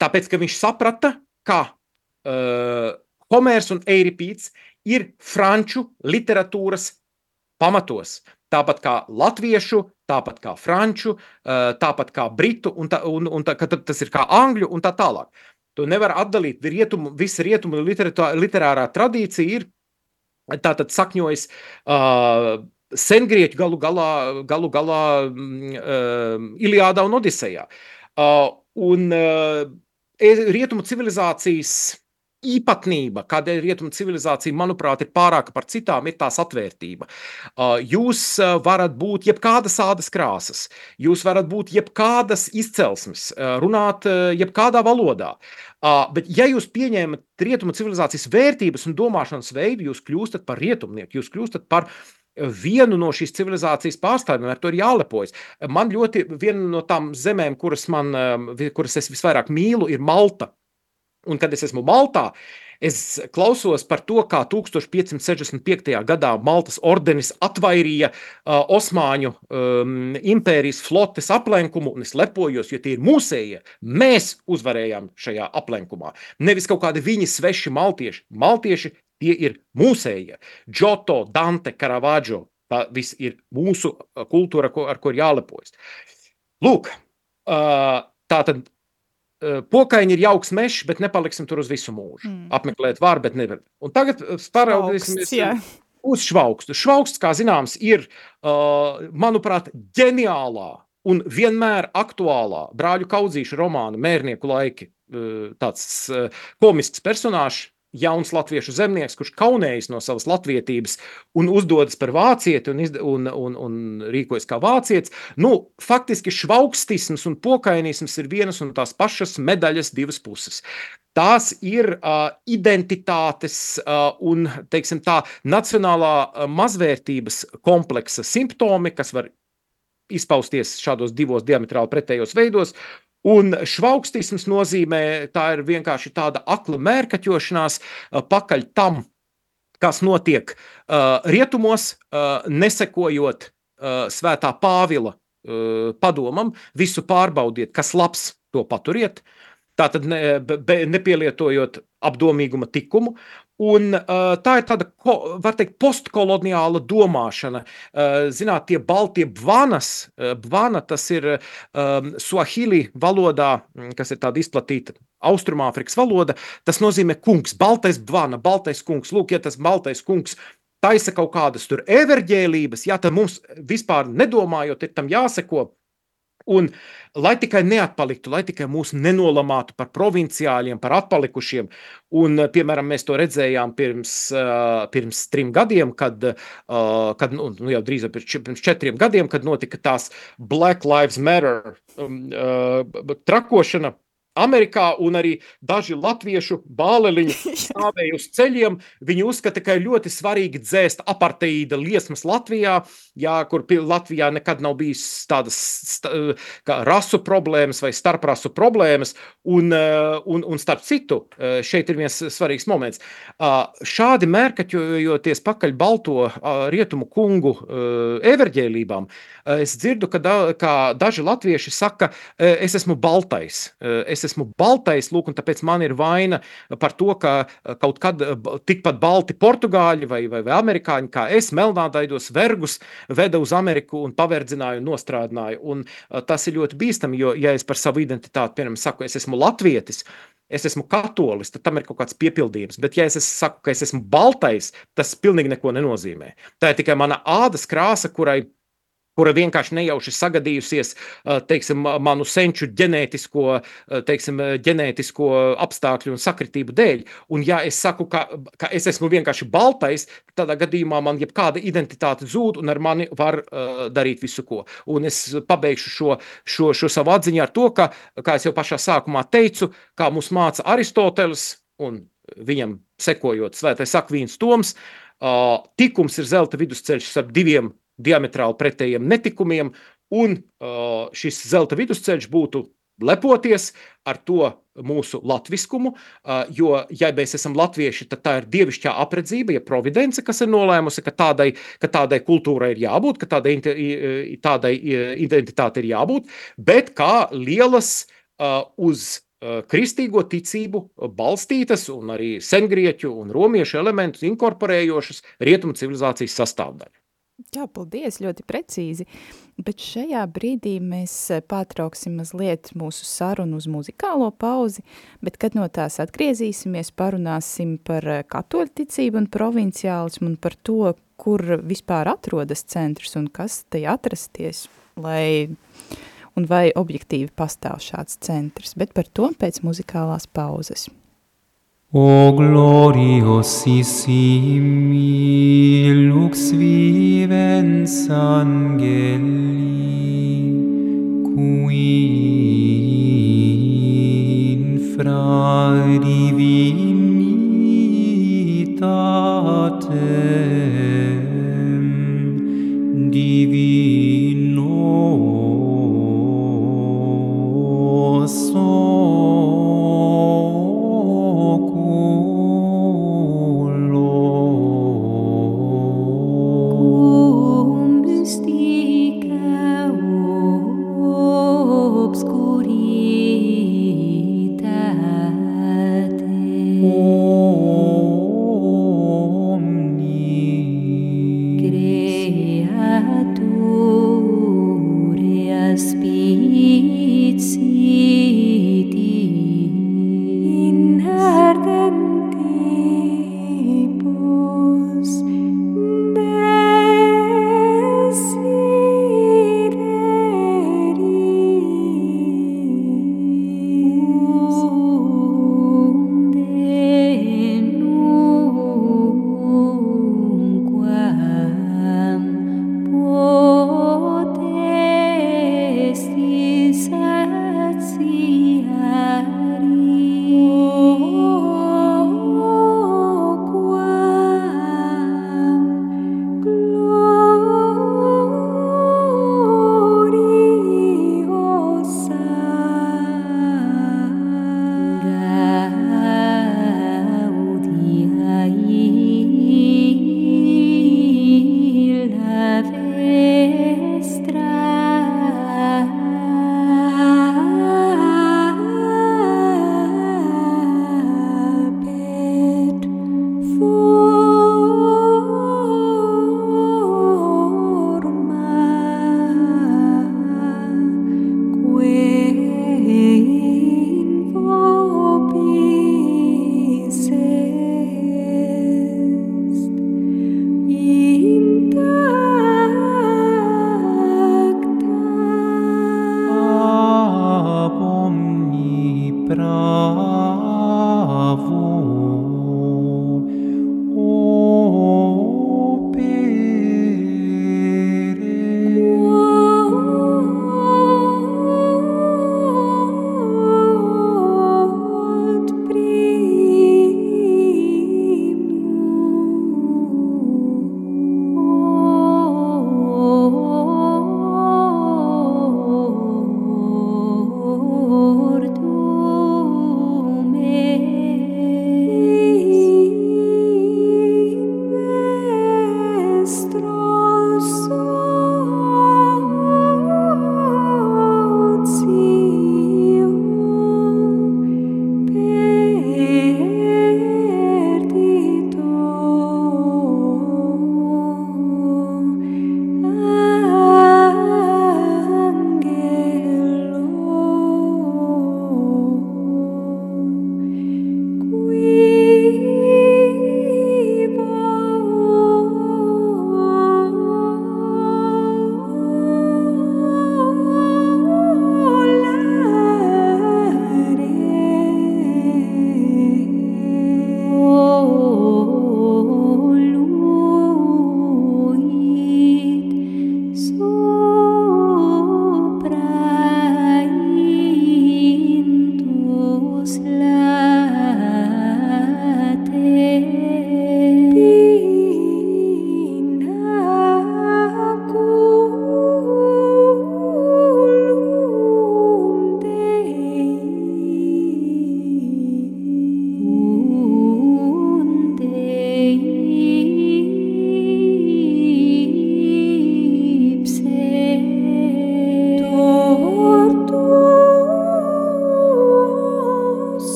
Tāpēc, ka viņš saprata, ka uh, Homērs un Eiripīds ir franču literatūras pamatos. Tāpat kā latviešu, tāpat kā franču, tāpat kā britu, un, tā, un, un tā, tas ir kā angļu un tā tālāk. To nevar atdalīt. Rietumu, visa rietumu literārā tradīcija ir tātad sakņojas uh, sengrieķu galu galā, galu galā uh, Iliādā un Odisejā. Uh, un uh, rietumu civilizācijas īpatnība, kādēļ rietumu civilizācija, manuprāt, ir pārāka par citām, ir tās atvērtība. Jūs varat būt jebkādas ādas krāsas, jūs varat būt jebkādas izcelsmes, runāt jebkādā valodā. Bet, ja jūs pieņemat rietumu civilizācijas vērtības un domāšanas veidu, jūs kļūstat par rietumnieku, jūs kļūstat par vienu no šīs civilizācijas pārstāvjiem, ar to ir jālepojas. Man ļoti viena no tām zemēm, kuras, man, kuras es visvairāk mīlu, ir Malta un kad es esmu Maltā, es klausos par to, kā 1565. gadā Maltas ordenis atvairīja uh, Osmaņu um, impērijas flotes aplenkumu, un es lepojos, jo tie ir mūsējie. Mēs uzvarējām šajā aplenkumā. Nevis kaut kādi viņi sveši maltieši. Maltieši tie ir mūsējie. Džoto, Dante, Karavadžo. Tā viss ir mūsu kultūra, ar ko ir jālepojas. Lūk, uh, tā tad Eh, pokaini ir jauks mežs, bet nepaliksim tur uz visu mūžu. Mm. Apmeklēt var, bet nevar. Un tagad eh, paraudzīsimies eh, uz švaukstu. Švauksts, kā zināms, ir, uh, manuprāt, ģeniālā un vienmēr aktuālā brāļu kaudzīšu romāna mērnieku laiki. Uh, tāds uh, komisks personāžs, jauns latviešu zemnieks, kurš kaunējas no savas latvietības un uzdodas par vācieti un, izd, un, un, un rīkojas kā vācietis. Nu, faktiski švaukstisms un pokainisms ir vienas un tās pašas medaļas divas puses. Tās ir uh, identitātes uh, un teiksim, tā nacionālā uh, mazvērtības kompleksa simptomi, kas var izpausties šādos divos diametrāli pretējos veidos. Un švaukstisms nozīmē, tā ir vienkārši tāda akla mērkaķošanās uh, pakaļ tam, kas notiek uh, rietumos, uh, nesekojot uh, svētā Pāvila uh, padomam, visu pārbaudiet, kas labs, to paturiet. Tātad ne, be, nepielietojot apdomīguma tikumu, Un, uh, tā ir tāda, ko, var teikt, postkoloniāla domāšana. Uh, zināt, tie balti bvanas, uh, bvana, tas ir ehm, um, suahili valodā, mm, kas ir tāda izplatīta Austrumāfrikas valoda, tas nozīmē kungs, baltais bvana, baltais kungs. Lūk, ja tas baltais kungs taisa kaut kādas tur everģēlības, jā, tad mums vispār nedomājot, ir tam jāseko Un, lai tikai neatpaliktu, lai tikai mūsu nenolamātu par provinciāļiem, par atpalikušiem. Un, eh, piemēram, mēs to redzējām pirms, eh, pirms trim gadiem, kad, eh, kad nu, nu jau drīz pirms četriem gadiem, kad notika tās Black Lives Matter um, trakošana Amerikā un arī daži latviešu bāleliņi stāvēja uz ceļiem. Viņi uzskata, ka ir ļoti svarīgi dzēst aparteīda liesmas Latvijā, jā, kur Latvijā nekad nav bijis tādas st rasu problēmas vai starprasu problēmas. Un, eh, un, un starp citu, eh, šeit ir viens svarīgs moments. Šādi mērkaķojoties pakaļ balto rietumu kungu eh, everģēlībām, es dzirdu, ka, da, ka daži latvieši saka, es esmu baltais, es esmu baltais, lūk, un tāpēc man ir vaina par to, ka eh, kaut kad eh, tikpat balti portugāļi vai, vai, vai amerikāņi kā es melnādaidos vergus veda uz Ameriku un paverdzināju un nostrādināju. Un eh, tas ir ļoti bīstami, jo, ja es par savu identitāti, piemēram, saku, es esmu latvietis, es esmu katolis, tad tam ir kaut kāds piepildījums. Bet, ja es saku, ka es esmu baltais, tas pilnīgi neko nenozīmē. Tā ir tikai mana ādas krāsa, kurai kura vienkārši nejauši sagadījusies teiksim, manu senču ģenētisko, teiksim, ģenētisko apstākļu un sakritību dēļ. Un, ja es saku, ka, ka es esmu vienkārši baltais, tad gadījumā man jebkāda identitāte zūd, un ar mani var uh, darīt visu ko. Un es pabeigšu šo, šo, šo savu atziņu ar to, ka, kā jau pašā sākumā teicu, kā mums māca Aristoteles un viņam sekojot Svētais Akvīns Toms, uh, tikums ir zelta vidusceļš starp diviem diametrāli pretējiem netikumiem, un šis zelta vidusceļš būtu lepoties ar to mūsu latviskumu, jo, ja mēs esam latvieši, tad tā ir dievišķā apredzība, ja providence, kas ir nolēmusi, ka tādai, ka tādai kultūrai ir jābūt, ka tādai, tādai identitāte ir jābūt, bet kā lielas uz kristīgo ticību balstītas un arī sengrieķu un romiešu elementus inkorporējošas rietumu civilizācijas sastāvdaļa. Jā, paldies, ļoti precīzi. Bet šajā brīdī mēs eh, pārtrauksim mazliet mūsu sarunu uz muzikālo pauzi, bet kad no tās atgriezīsimies, parunāsim par eh, katoļticību un provinciālismu un par to, kur vispār atrodas centrs un kas tajā atrasties, lai un vai objektīvi pastāv šāds centrs, bet par to pēc muzikālās pauzes. O gloriosissimi lux vivens angeli, cui in fra divinitatem divi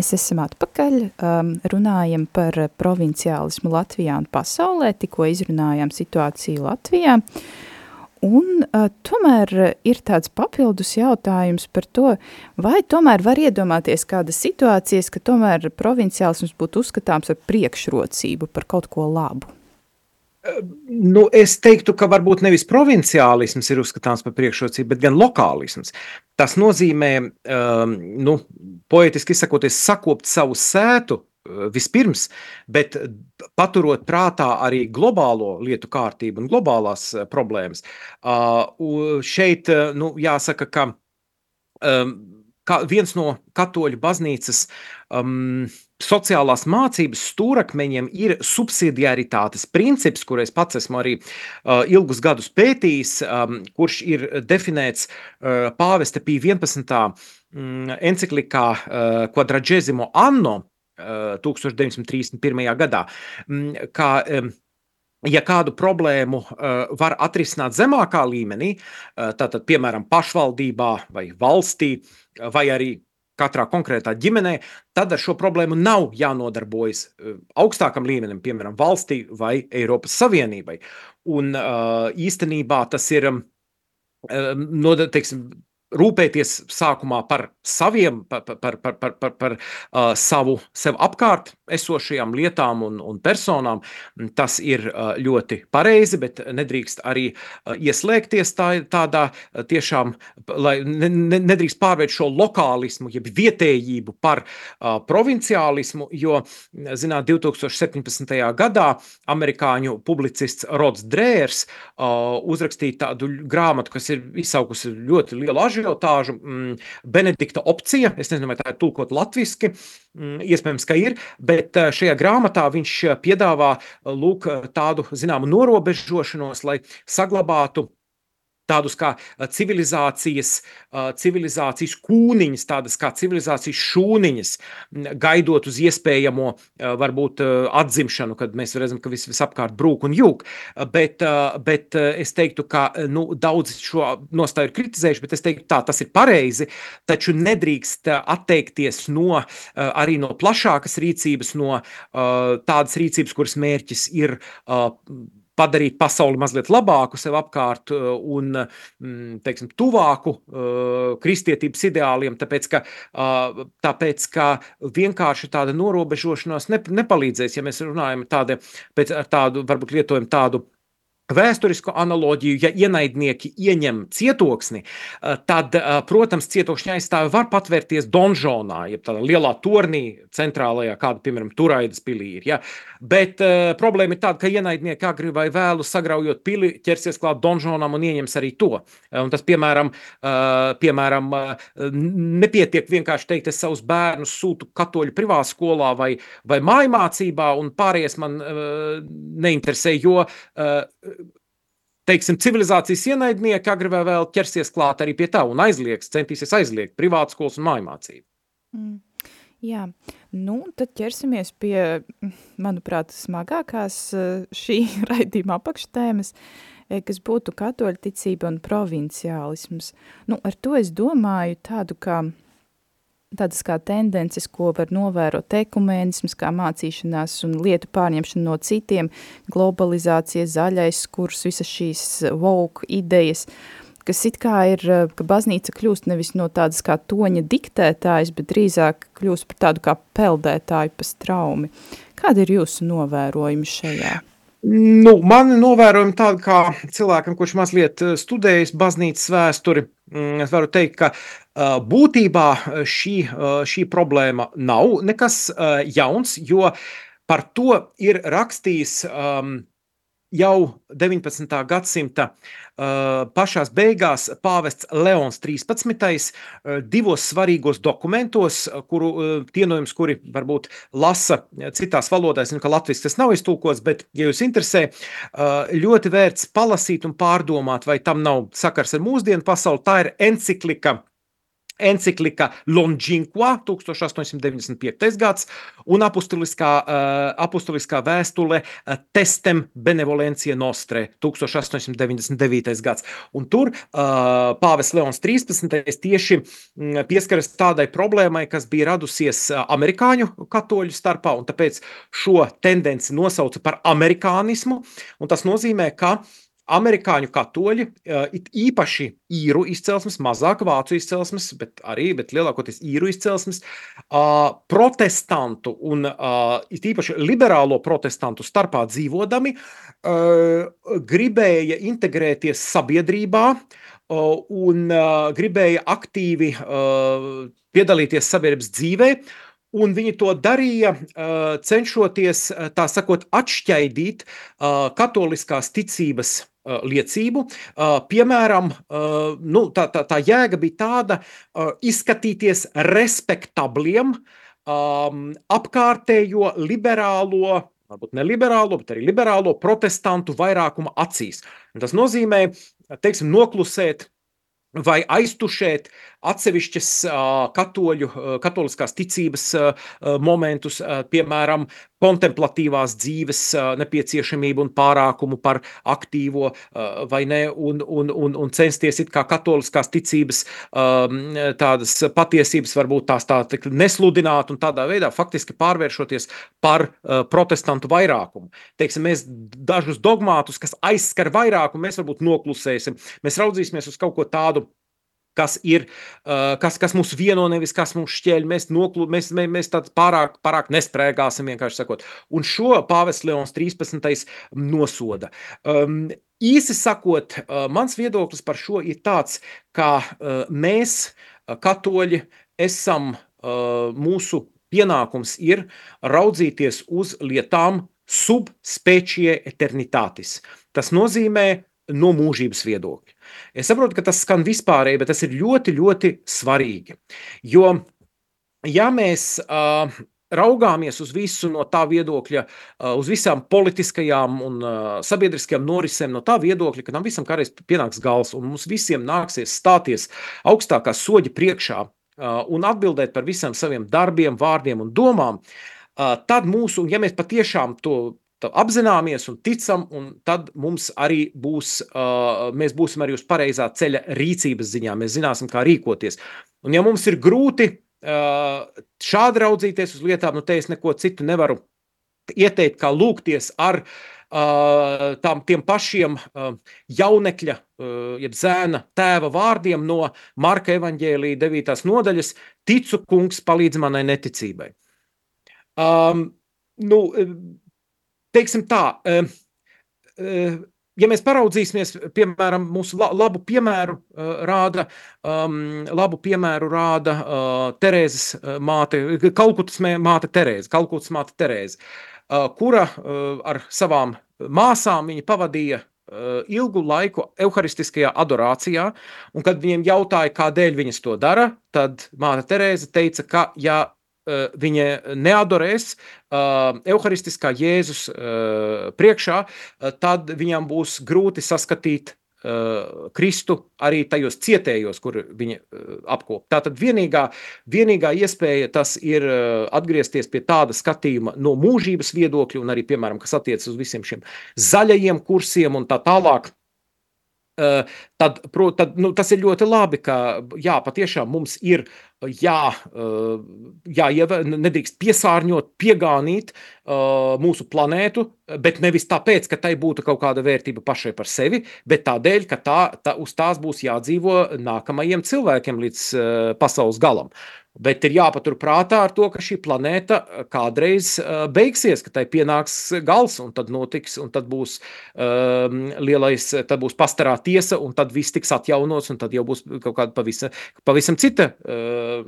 mēs esam atpakaļ, um, runājam par provinciālismu Latvijā un pasaulē, tikko izrunājām situāciju Latvijā. Un uh, tomēr ir tāds papildus jautājums par to, vai tomēr var iedomāties kādas situācijas, ka tomēr provinciālisms būtu uzskatāms ar priekšrocību par kaut ko labu. Nu, es teiktu, ka varbūt nevis provinciālisms ir uzskatāms par priekšrocību, bet gan lokālisms. Tas nozīmē, um, nu, poetiski izsakoties, sakopt savu sētu uh, vispirms, bet paturot prātā arī globālo lietu kārtību un globālās uh, problēmas. Uh, šeit, uh, nu, jāsaka, ka um, kā viens no katoļu baznīcas um, sociālās mācības stūrakmeņiem ir subsidiaritātes princips, kur es pats esmu arī uh, ilgus gadus pētījis, um, kurš ir definēts uh, pāvesta pī 11. Mm, enciklikā uh, Quadragesimo anno uh, 1931. gadā, mm, kā um, ja kādu problēmu uh, var atrisināt zemākā līmenī, uh, tātad, piemēram, pašvaldībā vai valstī, vai arī katrā konkrētā ģimenē, tad ar šo problēmu nav jānodarbojas eh, augstākam līmenim, piemēram, valstī vai Eiropas Savienībai. Un īstenībā tas ir, no, teiksim, rūpēties sākumā par saviem, par, par, par, par, par, par uh, savu sev apkārt esošajām lietām un, un personām, tas ir uh, ļoti pareizi, bet nedrīkst arī uh, ieslēgties tā, tādā uh, tiešām, lai ne, ne, nedrīkst pārvērt šo lokālismu, jeb vietējību par uh, provinciālismu, jo, zināt, 2017. gadā amerikāņu publicists Rods Drērs uh, uzrakstīja tādu grāmatu, kas ir izsaukusi ļoti lielu ažu ažiotāžu. Mm, Benedikta opcija, es nezinu, vai tā ir tulkot latviski, mm, iespējams, ka ir, bet eh, šajā grāmatā viņš piedāvā lūk tādu zināmu norobežošanos, lai saglabātu tādus kā civilizācijas, civilizācijas kūniņas, tādas kā civilizācijas šūniņas, gaidot uz iespējamo varbūt atzimšanu, kad mēs redzam, ka viss visapkārt brūk un jūk. Bet, bet es teiktu, ka nu, daudz šo nostāju ir kritizējuši, bet es teiktu tā, tas ir pareizi, taču nedrīkst atteikties no arī no plašākas rīcības, no tādas rīcības, kuras mērķis ir padarīt pasauli mazliet labāku sev apkārt uh, un mm, teiksim, tuvāku uh, kristietības ideāliem, tāpēc ka, uh, tāpēc, ka vienkārši tāda norobežošanās nepalīdzēs, ja mēs runājam tādi, pēc tādu, varbūt lietojam tādu vēsturisku analoģiju, ja ienaidnieki ieņem cietoksni, eh, tad, eh, protams, cietokšņa aizstāvi var patvērties donžonā, jeb tādā lielā tornī centrālajā, kāda, piemēram, Turaidas pilī ir. Ja? Bet uh, problēma ir tāda, ka ienaidnieki agri vai vēlu sagraujot pili, ķersies klāt donžonam un ieņems arī to. Un tas, piemēram, uh, piemēram uh, nepietiek vienkārši teikt, es savus bērnus sūtu katoļu privā skolā vai, vai mājmācībā, un pārējais man uh, neinteresē, jo uh, teiksim, civilizācijas ienaidnieki agri vai vēl ķersies klāt arī pie tā un aizliegs, centīsies aizliegt privātskolas un mājmācību. Mm. Jā, nu tad ķersimies pie, manuprāt, smagākās eh, šī raidījuma apakštēmas, eh, kas būtu katoļticība un provinciālisms. Nu, ar to es domāju tādu kā tādas kā tendences, ko var novērot ekumēnisms, kā mācīšanās un lietu pārņemšana no citiem, globalizācija, zaļais kurs, visas šīs woke idejas, kas it kā ir, ka baznīca kļūst nevis no tādas kā toņa diktētājs, bet drīzāk kļūst par tādu kā peldētāju pa straumi. Kāda ir jūsu novērojumi šajā? Nu, man novērojumi tādi kā cilvēkam, kurš mazliet studējis baznīcas vēsturi, mm, es varu teikt, ka Būtībā šī, šī problēma nav nekas jauns, jo par to ir rakstījis um, jau 19. gadsimta uh, pašās beigās pāvests Leons 13. Uh, divos svarīgos dokumentos, kuru uh, tienojums, kuri varbūt lasa citās valodās, zinu, ka latviski tas nav iztulkots, bet, ja jūs interesē, ļoti vērts palasīt un pārdomāt, vai tam nav sakars ar mūsdienu pasauli, tā ir enciklika Longingua 1895. gads un apustuliskā, uh, apustuliskā vēstule uh, Testem Benevolencija Nostre 1899. gads. Un tur uh, Pāvis Leons 13. tieši mm, pieskaras tādai problēmai, kas bija radusies amerikāņu katoļu starpā, un tāpēc šo tendenci nosauca par amerikānismu, un tas nozīmē, ka uh, amerikāņu katoļi, it īpaši īru izcelsmes, mazāk vācu izcelsmes, bet arī, bet lielākoties īru izcelsmes, protestantu un it īpaši liberālo protestantu starpā dzīvodami, gribēja integrēties sabiedrībā un gribēja aktīvi piedalīties sabiedrības dzīvē, Un viņi to darīja, cenšoties, tā sakot, atšķaidīt katoliskās ticības liecību. Piemēram, nu, tā, tā, tā jēga bija tāda, izskatīties respektabliem apkārtējo liberālo varbūt ne liberālo, bet arī liberālo protestantu vairākuma acīs. Un tas nozīmē, teiksim, noklusēt vai aiztušēt atsevišķas katoļu, katoliskās ticības momentus, piemēram, kontemplatīvās dzīves nepieciešamību un pārākumu par aktīvo vai ne, un, un, un, un censties it kā katoliskās ticības tādas patiesības varbūt tās tā nesludināt un tādā veidā faktiski pārvēršoties par protestantu vairākumu. Teiksim, mēs dažus dogmātus, kas aizskar vairākumu, mēs varbūt noklusēsim, mēs raudzīsimies uz kaut ko tādu, kas ir, kas, kas mūs vieno, nevis kas mums šķēļ. Mēs, noklu, mēs, mēs, mēs tādā pārāk, pārāk nesprēgāsim, vienkārši sakot. Un šo Pāvests Leons 13. nosoda. Um, īsi sakot, mans viedoklis par šo ir tāds, ka mēs, katoļi, esam mūsu pienākums ir raudzīties uz lietām sub specie eternitātis. Tas nozīmē no mūžības viedokļa. Es saprotu, ka tas skan vispārēji, bet tas ir ļoti, ļoti svarīgi. Jo, ja mēs uh, raugāmies uz visu no tā viedokļa, uz visām politiskajām un sabiedriskajām norisēm, no tā viedokļa, ka tam visam kādreiz pienāks gals un mums visiem nāksies stāties augstākā soļa priekšā un atbildēt par visiem saviem darbiem, vārdiem un domām, tad mūsu, ja mēs patiešām to apzināmies un ticam, un tad mums arī būs, uh, mēs būsim arī uz pareizā ceļa rīcības ziņā. Mēs zināsim, kā rīkoties. Un ja mums ir grūti uh, šādi raudzīties uz lietām, nu te es neko citu nevaru ieteikt, kā lūgties ar uh, tām, tiem pašiem jaunekļa, jeb zēna tēva vārdiem no Marka evaņģēlīja 9. nodaļas – ticu, kungs, palīdz manai neticībai. Um, nu, teiksim tā, ja mēs paraudzīsimies, piemēram, mūsu labu piemēru rāda, um, labu piemēru rāda uh, Terēzes māte, Kalkutas māte Terēze, Kalkutas māte Terēze, uh, kura uh, ar savām māsām viņa pavadīja ilgu laiku evharistiskajā adorācijā, un kad viņiem jautāja, kādēļ viņas to dara, tad māte Terēze teica, ka ja Eh, viņa neadorēs uh, evharistiskā Jēzus uh, priekšā, uh, tad viņam būs grūti saskatīt Kristu arī tajos cietējos, kur viņa apkop. Tātad vienīgā, vienīgā iespēja tas ir atgriezties pie tāda skatījuma no mūžības viedokļa un arī, piemēram, kas attiec uz visiem šiem zaļajiem kursiem un tā tālāk, tad, tad nu, tas ir ļoti labi, ka jā, patiešām mums ir jā, jā, nedrīkst piesārņot, piegānīt mūsu planētu, bet nevis tāpēc, ka tai būtu kaut kāda vērtība pašai par sevi, bet tādēļ, ka tā, tā, uz tās būs jādzīvo nākamajiem cilvēkiem līdz pasaules galam. Bet ir jāpatur prātā ar to, ka šī planēta kādreiz uh, beigsies, ka tai pienāks gals, un tad notiks, un tad būs um, lielais, tad būs pastarā tiesa, un tad viss tiks atjaunots, un tad jau būs kaut kāda pavisam, pavisam cita uh,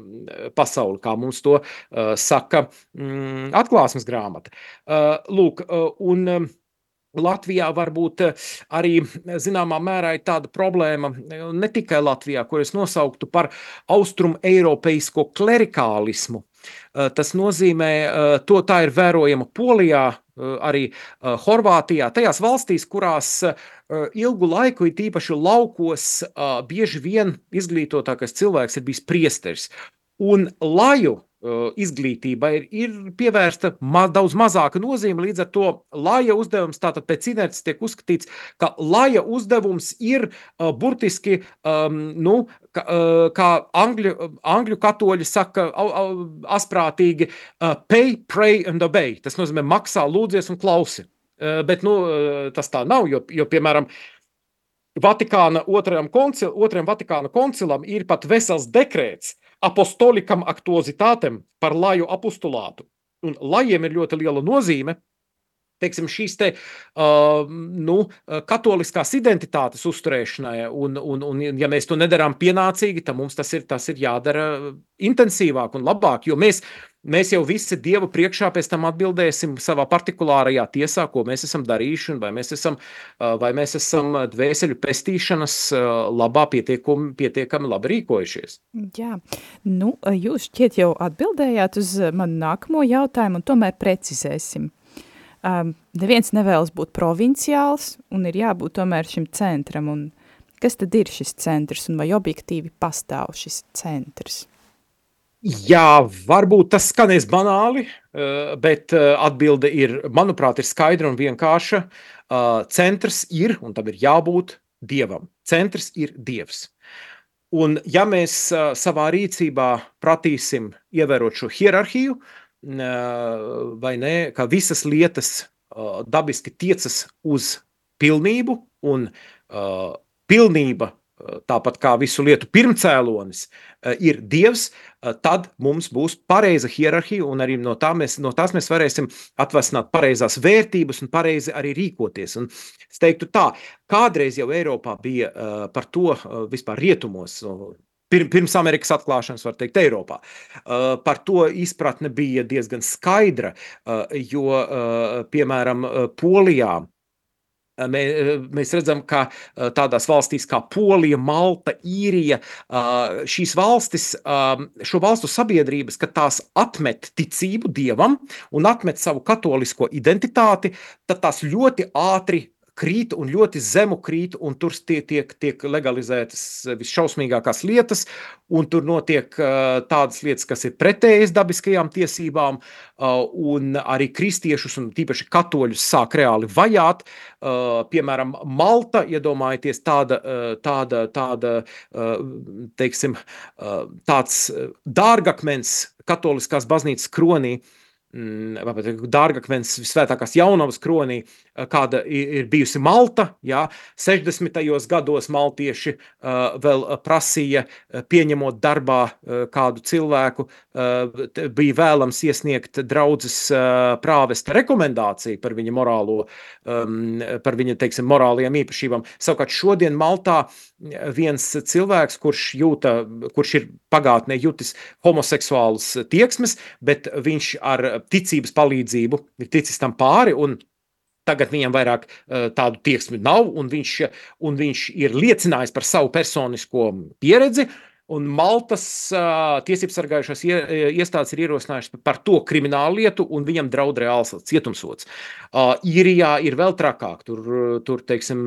pasaule, kā mums to uh, saka mm, atklāsmes grāmata. Uh, lūk, uh, un uh, Latvijā varbūt eh, arī zināmā mērā ir tāda problēma, ne tikai Latvijā, kur es nosauktu par austrumu eiropeisko klerikālismu, Tas nozīmē, to tā ir vērojama Polijā, arī Horvātijā, tajās valstīs, kurās ilgu laiku, it īpaši laukos, bieži vien izglītotākais cilvēks ir bijis priesteris. Un laju izglītībai ir, ir pievērsta ma daudz mazāka nozīme. Līdz ar to laja uzdevums, tātad pēc inerces tiek uzskatīts, ka laja uzdevums ir uh, burtiski, um, nu, ka, uh, kā angļu, angļu katoļi saka, au, au, asprātīgi, uh, pay, pray and obey. Tas nozīmē maksā, lūdzies un klausi. Uh, bet nu, uh, tas tā nav, jo, jo piemēram, Vatikāna otrajam, koncil, otrajam Vatikāna koncilam ir pat vesels dekrēts, apostolikam aktuozitātem par laju apostulātu. Un lajiem ir ļoti liela nozīme, teiksim, šīs te, uh, nu, katoliskās identitātes uzturēšanai, un, un, un ja mēs to nedarām pienācīgi, tad mums tas ir, tas ir jādara intensīvāk un labāk, jo mēs, mēs jau visi Dievu priekšā pēc tam atbildēsim savā partikulārajā tiesā, ko mēs esam darījuši, un vai mēs esam, vai mēs esam dvēseļu pestīšanas labā pietiekami, pietiekami labi rīkojušies. Jā, nu, jūs šķiet jau atbildējāt uz manu nākamo jautājumu, un tomēr precizēsim. Um, neviens nevēlas būt provinciāls un ir jābūt tomēr šim centram. Un kas tad ir šis centrs un vai objektīvi pastāv šis centrs? Jā, varbūt tas skanēs banāli, bet atbilde ir, manuprāt, ir skaidra un vienkārša. Centrs ir, un tam ir jābūt dievam. Centrs ir dievs. Un ja mēs savā rīcībā pratīsim ievērot šo hierarhiju, vai ne, ka visas lietas dabiski tiecas uz pilnību un pilnība, tāpat kā visu lietu pirmcēlonis, ir Dievs, tad mums būs pareiza hierarhija, un arī no, tā mēs, no tās mēs varēsim atvesināt pareizās vērtības un pareizi arī rīkoties. Un es teiktu tā, kādreiz jau Eiropā bija par to vispār rietumos, pirms Amerikas atklāšanas, var teikt, Eiropā. Par to izpratne bija diezgan skaidra, jo, piemēram, Polijā Mēs redzam, ka tādās valstīs kā Polija, Malta, Īrija, šīs valstis, šo valstu sabiedrības, kad tās atmet ticību dievam un atmet savu katolisko identitāti, tad tās ļoti ātri krīt un ļoti zemu krīt, un tur tiek, tiek, tiek legalizētas visšausmīgākās lietas, un tur notiek uh, tādas lietas, kas ir pretējas dabiskajām tiesībām, uh, un arī kristiešus, un tīpaši katoļus sāk reāli vajāt. Uh, piemēram, Malta, iedomājieties, tāda, tāda, tāda teiksim, tāds dārgakmens katoliskās baznīcas kronī, mm, dārgakmens svētākās jaunavas kronī, Eh, kāda ir bijusi Malta. Jā, 60. gados maltieši uh, vēl prasīja, pieņemot darbā kādu cilvēku, bija vēlams iesniegt draudzes uh, prāvesta rekomendāciju par viņa morālo, um, par viņa, teiksim, morālajām īpašībām. Savukārt šodien Maltā viens cilvēks, kurš jūta, kurš ir pagātnē jutis homoseksuālus tieksmes, bet viņš ar ticības palīdzību ir ticis tam pāri un Tagad viņam vairāk tādu tieksmi nav, un viņš, un viņš ir liecinājis par savu personisko pieredzi, uh, Un Maltas uh, tiesību sargājušās iestādes ir ierosinājušas par to kriminālu lietu, un viņam draud reāls cietumsots. Uh, Īrijā ir vēl trakāk. Tur, tur teiksim,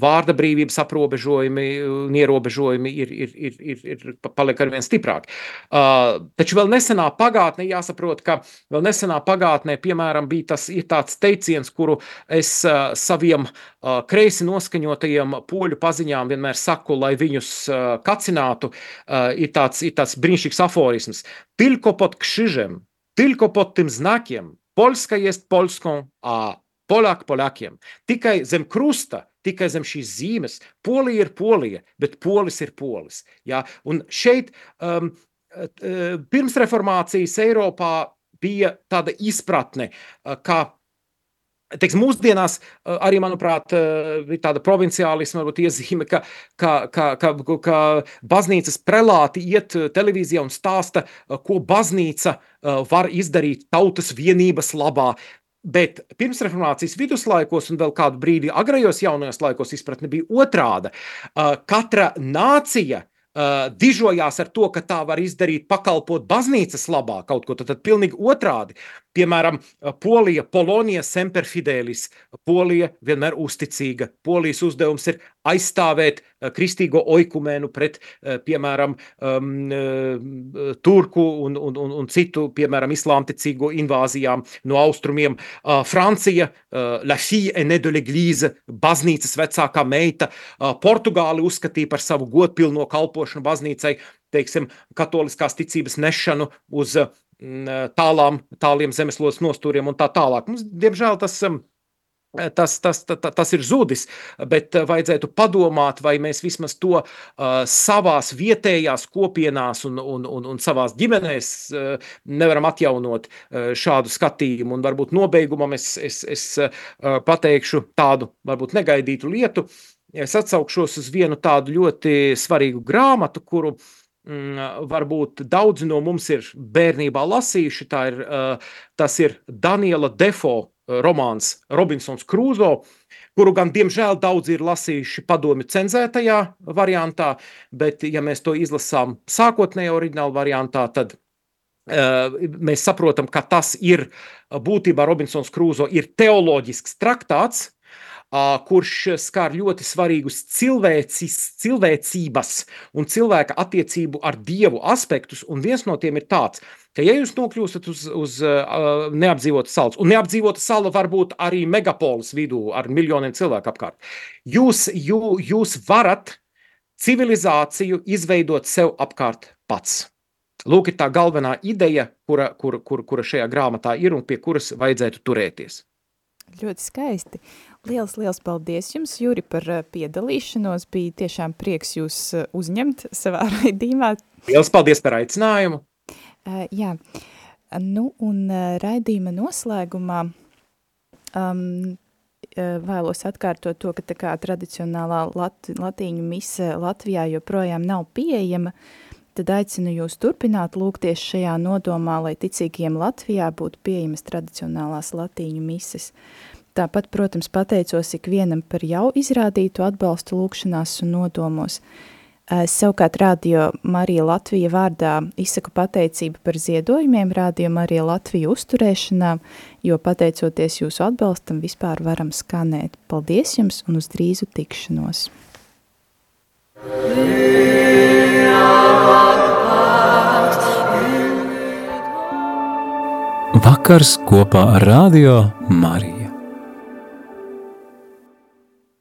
vārda brīvības aprobežojumi un ierobežojumi ir, ir, ir, ir, ir paliek arvien stiprāk. Uh, taču vēl nesenā pagātnē jāsaprot, ka vēl nesenā pagātnē, piemēram, bija tas tāds teiciens, kuru es uh, saviem uh, kreisi noskaņotajiem poļu paziņām vienmēr saku, lai viņus uh, kacinātu runātu, uh, ir, tāds, ir tāds brīnišķīgs aforisms. Tylko pod krzyżem, tylko pod tym znakiem, Polska jest Polską, a Polak Polakiem. Tikai zem krusta, tikai zem šīs zīmes, Polija ir Polija, bet Polis ir Polis. Ja? Un šeit um, pirms reformācijas Eiropā bija tāda izpratne, ka Teiksim, mūsdienās arī, manuprāt, ir tāda provinciālisma iezīme, ka, ka, ka, ka, ka baznīcas prelāti iet televīzijā un stāsta, ko baznīca var izdarīt tautas vienības labā. Bet pirms reformācijas viduslaikos un vēl kādu brīdi agrajos jaunajos laikos izpratne bija otrāda. Katra nācija dižojās ar to, ka tā var izdarīt, pakalpot baznīcas labā kaut ko, tad, tad pilnīgi otrādi. Piemēram, Polija, Polonija, semper fidelis. Polija vienmēr uzticīga. Polijas uzdevums ir aizstāvēt kristīgo oikumēnu pret, piemēram, um, turku un, un, un, un citu, piemēram, islāmticīgo invāzijām no austrumiem. Uh, Francija, uh, la fille aînée de l'église, baznīcas vecākā meita. Uh, Portugāli uzskatīja par savu godpilno kalpošanu baznīcai, teiksim, katoliskās ticības nešanu uz tālām, tāliem zemeslodes nostūriem un tā tālāk. Mums, diemžēl, tas Tas, tas, tas, tas ir zudis, bet vajadzētu padomāt, vai mēs vismaz to uh, savās vietējās kopienās un, un, un, un savās ģimenēs uh, nevaram atjaunot uh, šādu skatījumu. Un varbūt nobeigumam es, es, es uh, pateikšu tādu varbūt negaidītu lietu. Es atsaukšos uz vienu tādu ļoti svarīgu grāmatu, kuru uh, varbūt daudzi no mums ir bērnībā lasījuši. Ir, tas ir Daniela Defo romāns Robinsons Krūzo, kuru gan, diemžēl, daudzi ir lasījuši padomju cenzētajā variantā, bet, ja mēs to izlasām sākotnējā oriģināla variantā, tad mēs saprotam, ka tas ir būtībā Robinsons Krūzo ir teoloģisks traktāts, kurš skar ļoti svarīgus cilvēcis, cilvēcības un cilvēka attiecību ar dievu aspektus. Un viens no tiem ir tāds, ka, ja jūs nokļūstat uz, uz uh, neapdzīvotas salas, un neapdzīvota sala var būt arī megapolis vidū ar miljoniem cilvēku apkārt, jūs, jū, jūs varat civilizāciju izveidot sev apkārt pats. Lūk, ir tā galvenā ideja, kura, kura, kura, kura šajā grāmatā ir un pie kuras vajadzētu turēties. Ļoti skaisti. Liels, liels paldies jums, Juri, par eh, piedalīšanos. Bija tiešām prieks jūs eh, uzņemt savā raidījumā. Liels paldies par aicinājumu. Uh, jā, nu un uh, raidījuma noslēgumā um, vēlos atkārtot to, ka tā kā tradicionālā lat, latīņu mise Latvijā joprojām nav pieejama, tad aicinu jūs turpināt lūgties šajā nodomā, lai ticīgiem Latvijā būtu pieejamas tradicionālās latīņu mises. Uh, Tāpat, protams, pateicos ikvienam par jau izrādītu atbalstu lūkšanās un nodomos. Savukārt Radio Marija Latvija vārdā izsaku pateicību par ziedojumiem Radio Marija Latvija uzturēšanā, jo pateicoties jūsu atbalstam vispār varam skanēt. Paldies jums un uz drīzu tikšanos! Vakars kopā ar Radio Mariju.